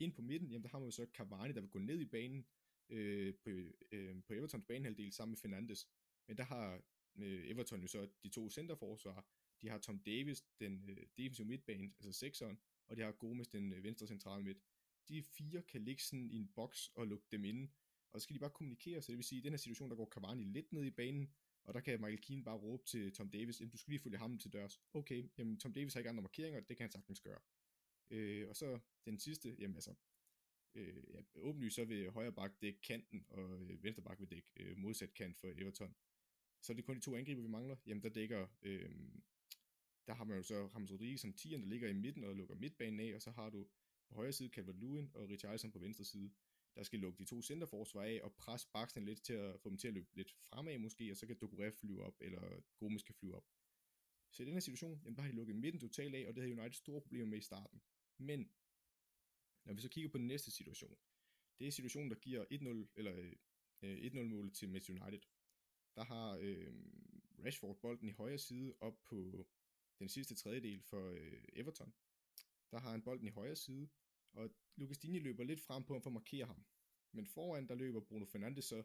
Ind på midten, jamen der har man jo så Cavani, der vil gå ned i banen, øh, på, øh, på Evertons banehalvdel sammen med Fernandes. Men der har øh, Everton jo så de to centerforsvar. De har Tom Davis, den øh, defensive midtbane, altså sekseren, og de har Gomes, den øh, venstre centrale midt. De fire kan ligge sådan i en boks og lukke dem inde, og så skal de bare kommunikere, så det vil sige, at i den her situation, der går Cavani lidt ned i banen, og der kan Michael Keane bare råbe til Tom Davis, jamen du skal lige følge ham til dørs. Okay, jamen Tom Davis har ikke andre markeringer, det kan han sagtens gøre. Øh, og så den sidste, jamen altså, øh, ja, åbenlyst så vil højre bak dække kanten, og øh, venstre bak vil dække øh, modsat kant for Everton. Så er det kun de to angriber, vi mangler. Jamen der dækker, øh, der har man jo så Ramos Rodriguez som 10'eren, der ligger i midten og lukker midtbanen af, og så har du på højre side Calvert Lewin og Richarlison på venstre side, der skal lukke de to centerforsvar af og presse baksen lidt til at få dem til at løbe lidt fremad måske, og så kan Doucouré flyve op, eller Gomes kan flyve op. Så i den her situation, jamen der har de lukket midten totalt af, og det havde United store problemer med i starten. Men når vi så kigger på den næste situation, det er situationen, der giver 1-0, eller øh, øh 1-0-målet til Manchester United. Der har øh, Rashford bolden i højre side op på den sidste tredjedel for øh, Everton. Der har han bolden i højre side, og Lucas Digne løber lidt frem på ham for at markere ham. Men foran, der løber Bruno Fernandes så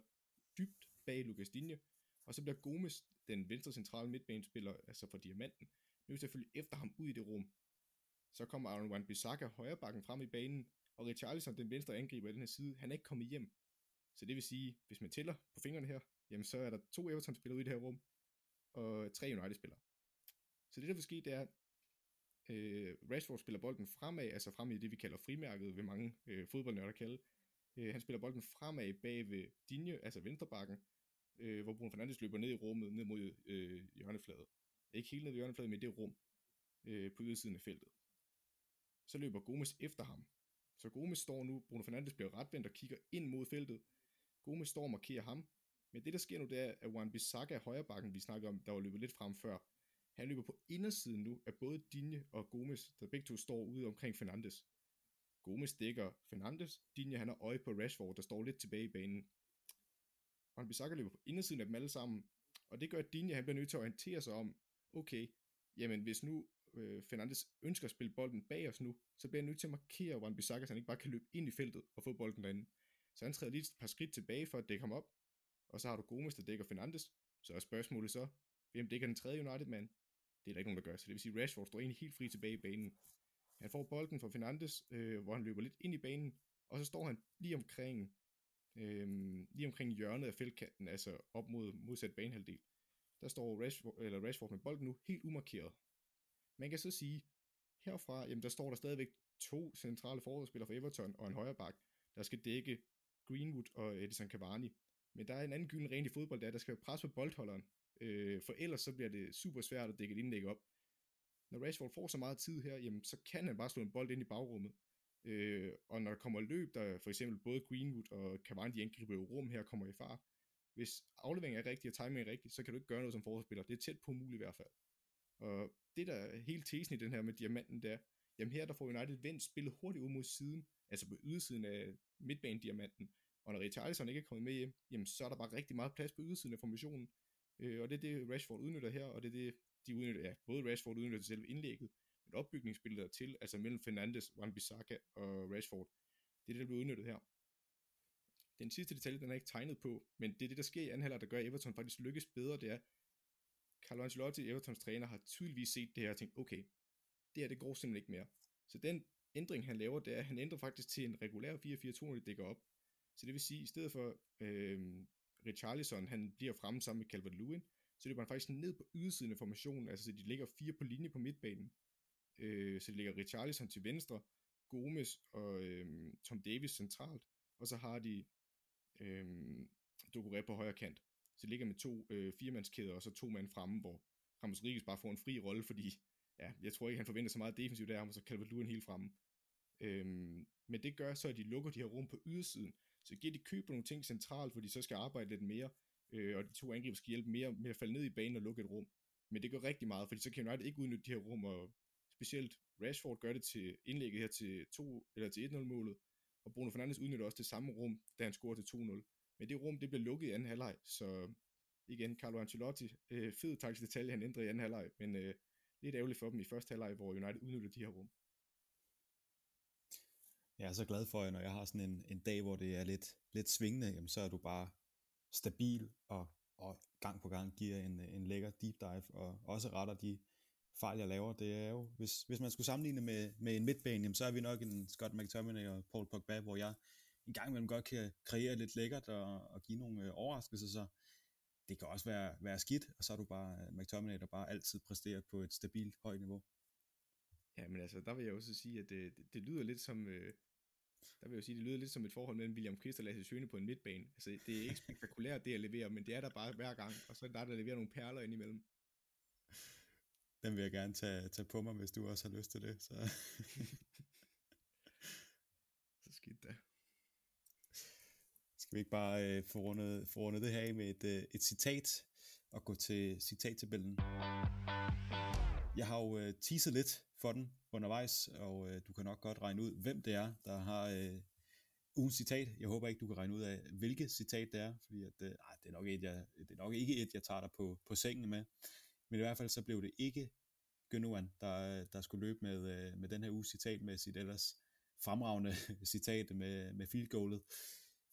dybt bag Lucas Digne, og så bliver Gomes, den venstre centrale midtbanespiller, altså for Diamanten, nu selvfølgelig efter ham ud i det rum. Så kommer Aaron Wan-Bissaka højre bakken frem i banen, og Richarlison, den venstre angriber i den her side, han er ikke kommet hjem. Så det vil sige, hvis man tæller på fingrene her, jamen så er der to Everton-spillere ude i det her rum, og tre United-spillere. Så det der vil ske, det er, øh, Rashford spiller bolden fremad, altså frem i det, vi kalder frimærket, ved mange øh, fodboldnørder kalde. Øh, han spiller bolden fremad bag ved Dinje, altså venstrebakken, øh, hvor Bruno Fernandes løber ned i rummet, ned mod øh, hjørnefladet. Ikke helt ned i hjørnefladet, men det rum øh, på ydersiden af feltet. Så løber Gomes efter ham. Så Gomes står nu, Bruno Fernandes bliver retvendt og kigger ind mod feltet. Gomes står og markerer ham. Men det, der sker nu, det er, at Juan Bissaka, højrebakken, vi snakker om, der var løbet lidt frem før, han løber på indersiden nu af både Dinje og Gomes, der begge to står ude omkring Fernandes. Gomes dækker Fernandes, Dinje han har øje på Rashford, der står lidt tilbage i banen. Juan Bissaka løber på indersiden af dem alle sammen, og det gør, at han bliver nødt til at orientere sig om, okay, jamen hvis nu øh, Fernandes ønsker at spille bolden bag os nu, så bliver han nødt til at markere Wan Bissaka, så han ikke bare kan løbe ind i feltet og få bolden derinde. Så han træder lige et par skridt tilbage for at dække ham op, og så har du Gomes, der dækker Fernandes, så er spørgsmålet så, hvem dækker den tredje United-mand? Det er der ikke nogen, der gør, så det vil sige, Rashford står egentlig helt fri tilbage i banen. Han får bolden fra Fernandes, øh, hvor han løber lidt ind i banen, og så står han lige omkring, øh, lige omkring hjørnet af feltkanten, altså op mod modsat banehalvdel. Der står Rashford, eller Rashford med bolden nu helt umarkeret. Man kan så sige, herfra, jamen der står der stadigvæk to centrale forsvarsspillere for Everton og en højre bak, der skal dække Greenwood og Edison Cavani. Men der er en anden gylden ren i fodbold, der, der skal pres på boldholderen, øh, for ellers så bliver det super svært at dække et indlæg op. Når Rashford får så meget tid her, jamen, så kan han bare slå en bold ind i bagrummet. Øh, og når der kommer løb, der for eksempel både Greenwood og Cavani, angriber rum her, kommer i far. Hvis afleveringen er rigtig og timingen er rigtig, så kan du ikke gøre noget som forsvarsspiller. Det er tæt på umuligt i hvert fald. Og det der er helt tesen i den her med diamanten, der, jamen her der får United vendt spillet hurtigt ud mod siden, altså på ydersiden af midtbanediamanten. Og når Richarlison ikke er kommet med hjem, jamen så er der bare rigtig meget plads på ydersiden af formationen. Øh, og det er det, Rashford udnytter her, og det er det, de udnytter, ja, både Rashford udnytter til selve indlægget, men opbygningsspillet der til, altså mellem Fernandes, Wan-Bissaka og Rashford, det er det, der bliver udnyttet her. Den sidste detalje, den er ikke tegnet på, men det er det, der sker i anden halvleg, der gør, at Everton faktisk lykkes bedre, det er, Carlo Ancelotti, Evertons træner, har tydeligvis set det her og tænkt, okay, det her, det går simpelthen ikke mere. Så den ændring, han laver, det er, at han ændrer faktisk til en regulær 4-4-2, når det dækker op. Så det vil sige, at i stedet for øh, Richarlison, han bliver fremme sammen med Calvert-Lewin, så løber han faktisk ned på ydersiden af formationen, altså så de ligger fire på linje på midtbanen. Øh, så de ligger Richarlison til venstre, Gomes og øh, Tom Davis centralt, og så har de øh, Doucouré på højre kant. Så ligger med to øh, firemandskæder, og så to mand fremme, hvor Ramos Rodriguez bare får en fri rolle, fordi ja, jeg tror ikke, han forventer så meget defensivt der, og så Calvert-Lewin helt fremme. Øhm, men det gør så, at de lukker de her rum på ydersiden, så giver de køb på nogle ting centralt, hvor de så skal arbejde lidt mere, øh, og de to angriber skal hjælpe mere med at falde ned i banen og lukke et rum. Men det gør rigtig meget, fordi så kan United ikke udnytte de her rum, og specielt Rashford gør det til indlægget her til, 2, eller til 1-0 målet, og Bruno Fernandes udnytter også det samme rum, da han scorer til 2-0. Men det rum, det blev lukket i anden halvleg, så igen, Carlo Ancelotti, øh, fed taktisk detalje, han ændrede i anden halvleg, men øh, lidt ærgerligt for dem i første halvleg, hvor United udnyttede de her rum. Jeg er så glad for, at når jeg har sådan en, en dag, hvor det er lidt, lidt svingende, jamen, så er du bare stabil og, og gang på gang giver en, en lækker deep dive, og også retter de fejl, jeg laver. Det er jo, hvis, hvis man skulle sammenligne med, med en midtbane, jamen, så er vi nok en Scott McTominay og Paul Pogba, hvor jeg en gang imellem godt kan kreere lidt lækkert og, og give nogle øh, overraskelser, så det kan også være, være skidt, og så er du bare øh, McTominay, der bare altid præsterer på et stabilt højt niveau. Ja, men altså, der vil jeg også sige, at det, det, det lyder lidt som, øh, der vil jeg sige, det lyder lidt som et forhold mellem William Christ og Lasse Schøne på en midtbane. Altså, det er ikke spektakulært, det at levere, men det er der bare hver gang, og så er der, der leverer nogle perler indimellem. Den vil jeg gerne tage, tage på mig, hvis du også har lyst til det. Så, så skidt da. Skal vi ikke bare øh, få, rundet, få rundet det her af med et, øh, et citat, og gå til citattabellen? Jeg har jo øh, teaset lidt for den undervejs, og øh, du kan nok godt regne ud, hvem det er, der har øh, ugens citat. Jeg håber ikke, du kan regne ud af, hvilket citat det er, fordi at, øh, det, er nok et, jeg, det er nok ikke et, jeg tager dig på, på sengen med. Men i hvert fald så blev det ikke Gündogan, der, der skulle løbe med, øh, med den her uges citat med sit ellers fremragende citat med, med field goalet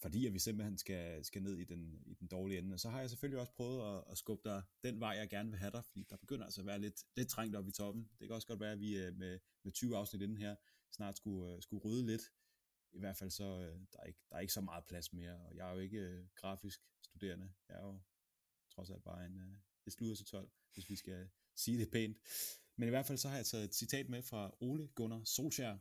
fordi at vi simpelthen skal, skal ned i den, i den dårlige ende. Og så har jeg selvfølgelig også prøvet at, at skubbe dig den vej, jeg gerne vil have dig, fordi der begynder altså at være lidt, lidt trængt op i toppen. Det kan også godt være, at vi øh, med, med 20 afsnit inden her snart skulle, øh, skulle rydde lidt. I hvert fald så, øh, der, er ikke, der er ikke så meget plads mere, og jeg er jo ikke grafisk studerende. Jeg er jo trods alt bare en, uh, et sludder til 12, hvis vi skal sige det pænt. Men i hvert fald så har jeg taget et citat med fra Ole Gunnar Solskjaer,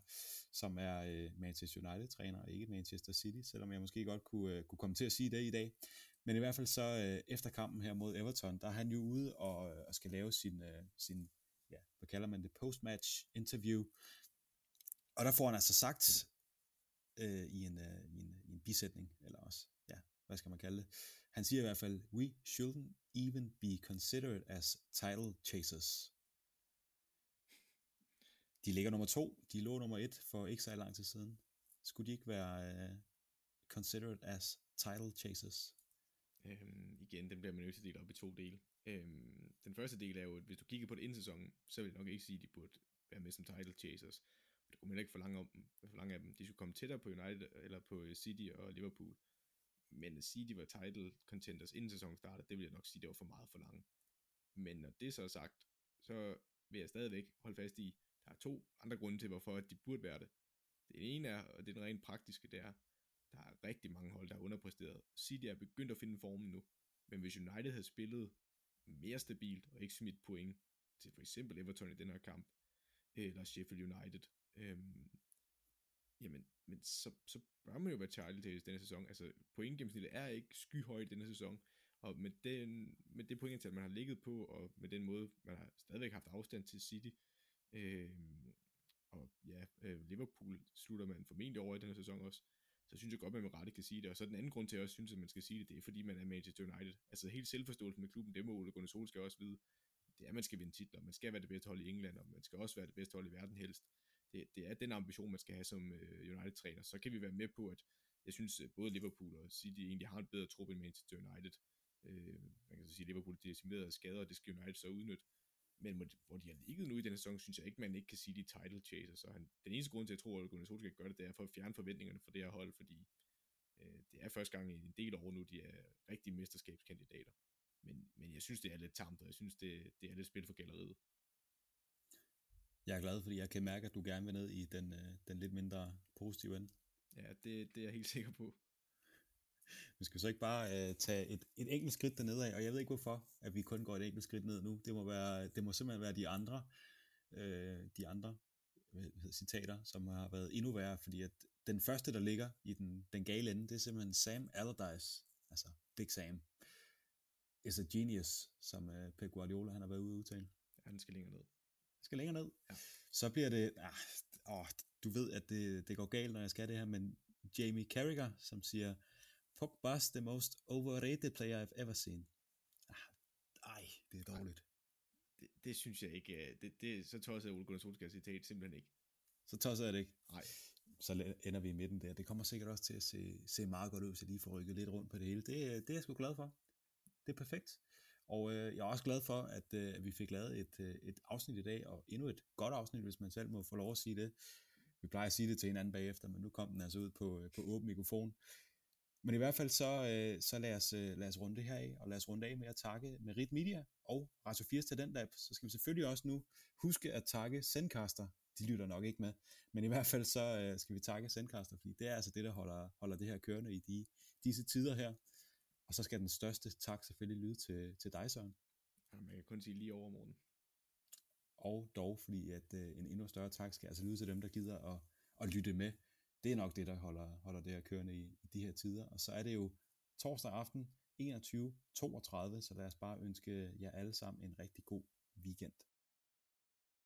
som er øh, Manchester United-træner, og ikke Manchester City, selvom jeg måske godt kunne, øh, kunne komme til at sige det i dag. Men i hvert fald så øh, efter kampen her mod Everton, der er han jo ude og, øh, og skal lave sin, øh, sin ja, hvad kalder man det, post-match interview. Og der får han altså sagt øh, i, en, øh, i, en, i en bisætning, eller også, ja, hvad skal man kalde det? Han siger i hvert fald, we shouldn't even be considered as title chasers. De ligger nummer to. De lå nummer et for ikke så lang tid siden. Skulle de ikke være uh, considered as title chasers? Øhm, igen, den bliver man nødt til at dele op i to dele. Øhm, den første del er jo, at hvis du kigger på det inden sæsonen, så vil jeg nok ikke sige, at de burde være med som title chasers. Det kunne man ikke forlange, om, forlange af dem. De skulle komme tættere på United, eller på øh, City og Liverpool. Men at sige, at de var title contenders inden sæsonen startede, det vil jeg nok sige, det var for meget for langt. Men når det så er sagt, så vil jeg stadigvæk holde fast i, der er to andre grunde til, hvorfor de burde være det. Det ene er, og det er den rent praktiske, det er, der er rigtig mange hold, der er underpræsteret. City er begyndt at finde formen nu, men hvis United havde spillet mere stabilt og ikke smidt point til for eksempel Everton i den her kamp, eller Sheffield United, øhm, jamen, men så, så bør man jo være Charlie til denne sæson. Altså, pointgennemsnittet er ikke skyhøjt i denne sæson, og med, den, med det pointantal, man har ligget på, og med den måde, man har stadigvæk haft afstand til City, øh, og ja, øh, Liverpool slutter man formentlig over i denne sæson også, så synes jeg godt, man med rette kan sige det. Og så den anden grund til, at jeg også synes, at man skal sige det, det er, fordi man er Manchester United. Altså helt selvforståelsen med klubben, det må Ole Gunnar Solskjaer også vide. Det er, at man skal vinde titler. Man skal være det bedste hold i England, og man skal også være det bedste hold i verden helst. Det, det er den ambition, man skal have som øh, United-træner. Så kan vi være med på, at jeg synes, øh, både Liverpool og City egentlig har en bedre trup end Manchester United. Øh, man kan så sige, at Liverpool er decimeret af skader, og det skal United så udnytte. Men hvor de har ligget nu i denne sæson, synes jeg ikke, man ikke kan sige, de title chaser. Så han, den eneste grund til, at jeg tror, at Gunnar Solskjaer gør det, det er for at fjerne forventningerne for det her hold, fordi øh, det er første gang i en del år nu, de er rigtige mesterskabskandidater. Men, men jeg synes, det er lidt tamt, og jeg synes, det, det er lidt spil for galleriet. Jeg er glad, fordi jeg kan mærke, at du gerne vil ned i den, øh, den lidt mindre positive ende. Ja, det, det er jeg helt sikker på. Vi skal så ikke bare øh, tage et, et enkelt skridt dernede af, og jeg ved ikke hvorfor, at vi kun går et enkelt skridt ned nu. Det må, være, det må simpelthen være de andre, øh, de andre hvad, citater, som har været endnu værre, fordi at den første, der ligger i den, den gale ende, det er simpelthen Sam Allardyce, altså Big Sam, is a genius, som øh, Pep Guardiola han har været ude at udtale. Ja, den skal længere ned. Den skal længere ned. Ja. Så bliver det, ah, åh, du ved, at det, det går galt, når jeg skal det her, men Jamie Carragher, som siger, Pogba's the most overrated player I've ever seen. Ah, ej, det er dårligt. Det, det synes jeg ikke. Det, det, så tosset er Ole Gunnar Solskjaer citat simpelthen ikke. Så tosset er det ikke? Nej. Så ender vi i midten der. Det kommer sikkert også til at se, se meget godt ud, så lige får rykket lidt rundt på det hele. Det, det er jeg sgu glad for. Det er perfekt. Og øh, jeg er også glad for, at øh, vi fik lavet et, øh, et afsnit i dag, og endnu et godt afsnit, hvis man selv må få lov at sige det. Vi plejer at sige det til hinanden bagefter, men nu kom den altså ud på, øh, på åben mikrofon. Men i hvert fald så, øh, så lad, os, øh, lad os runde det her af, og lad os runde af med at takke Merit Media og Radio 4 Talent Lab. Så skal vi selvfølgelig også nu huske at takke Sendcaster. De lytter nok ikke med, men i hvert fald så øh, skal vi takke Sendcaster, fordi det er altså det, der holder, holder det her kørende i de, disse tider her. Og så skal den største tak selvfølgelig lyde til, til dig, Søren. Ja, man kan kun sige lige over morgen. Og dog, fordi at øh, en endnu større tak skal altså lyde til dem, der gider at, at lytte med det er nok det, der holder, holder det her kørende i, i de her tider. Og så er det jo torsdag aften 21.32, så lad os bare ønske jer alle sammen en rigtig god weekend.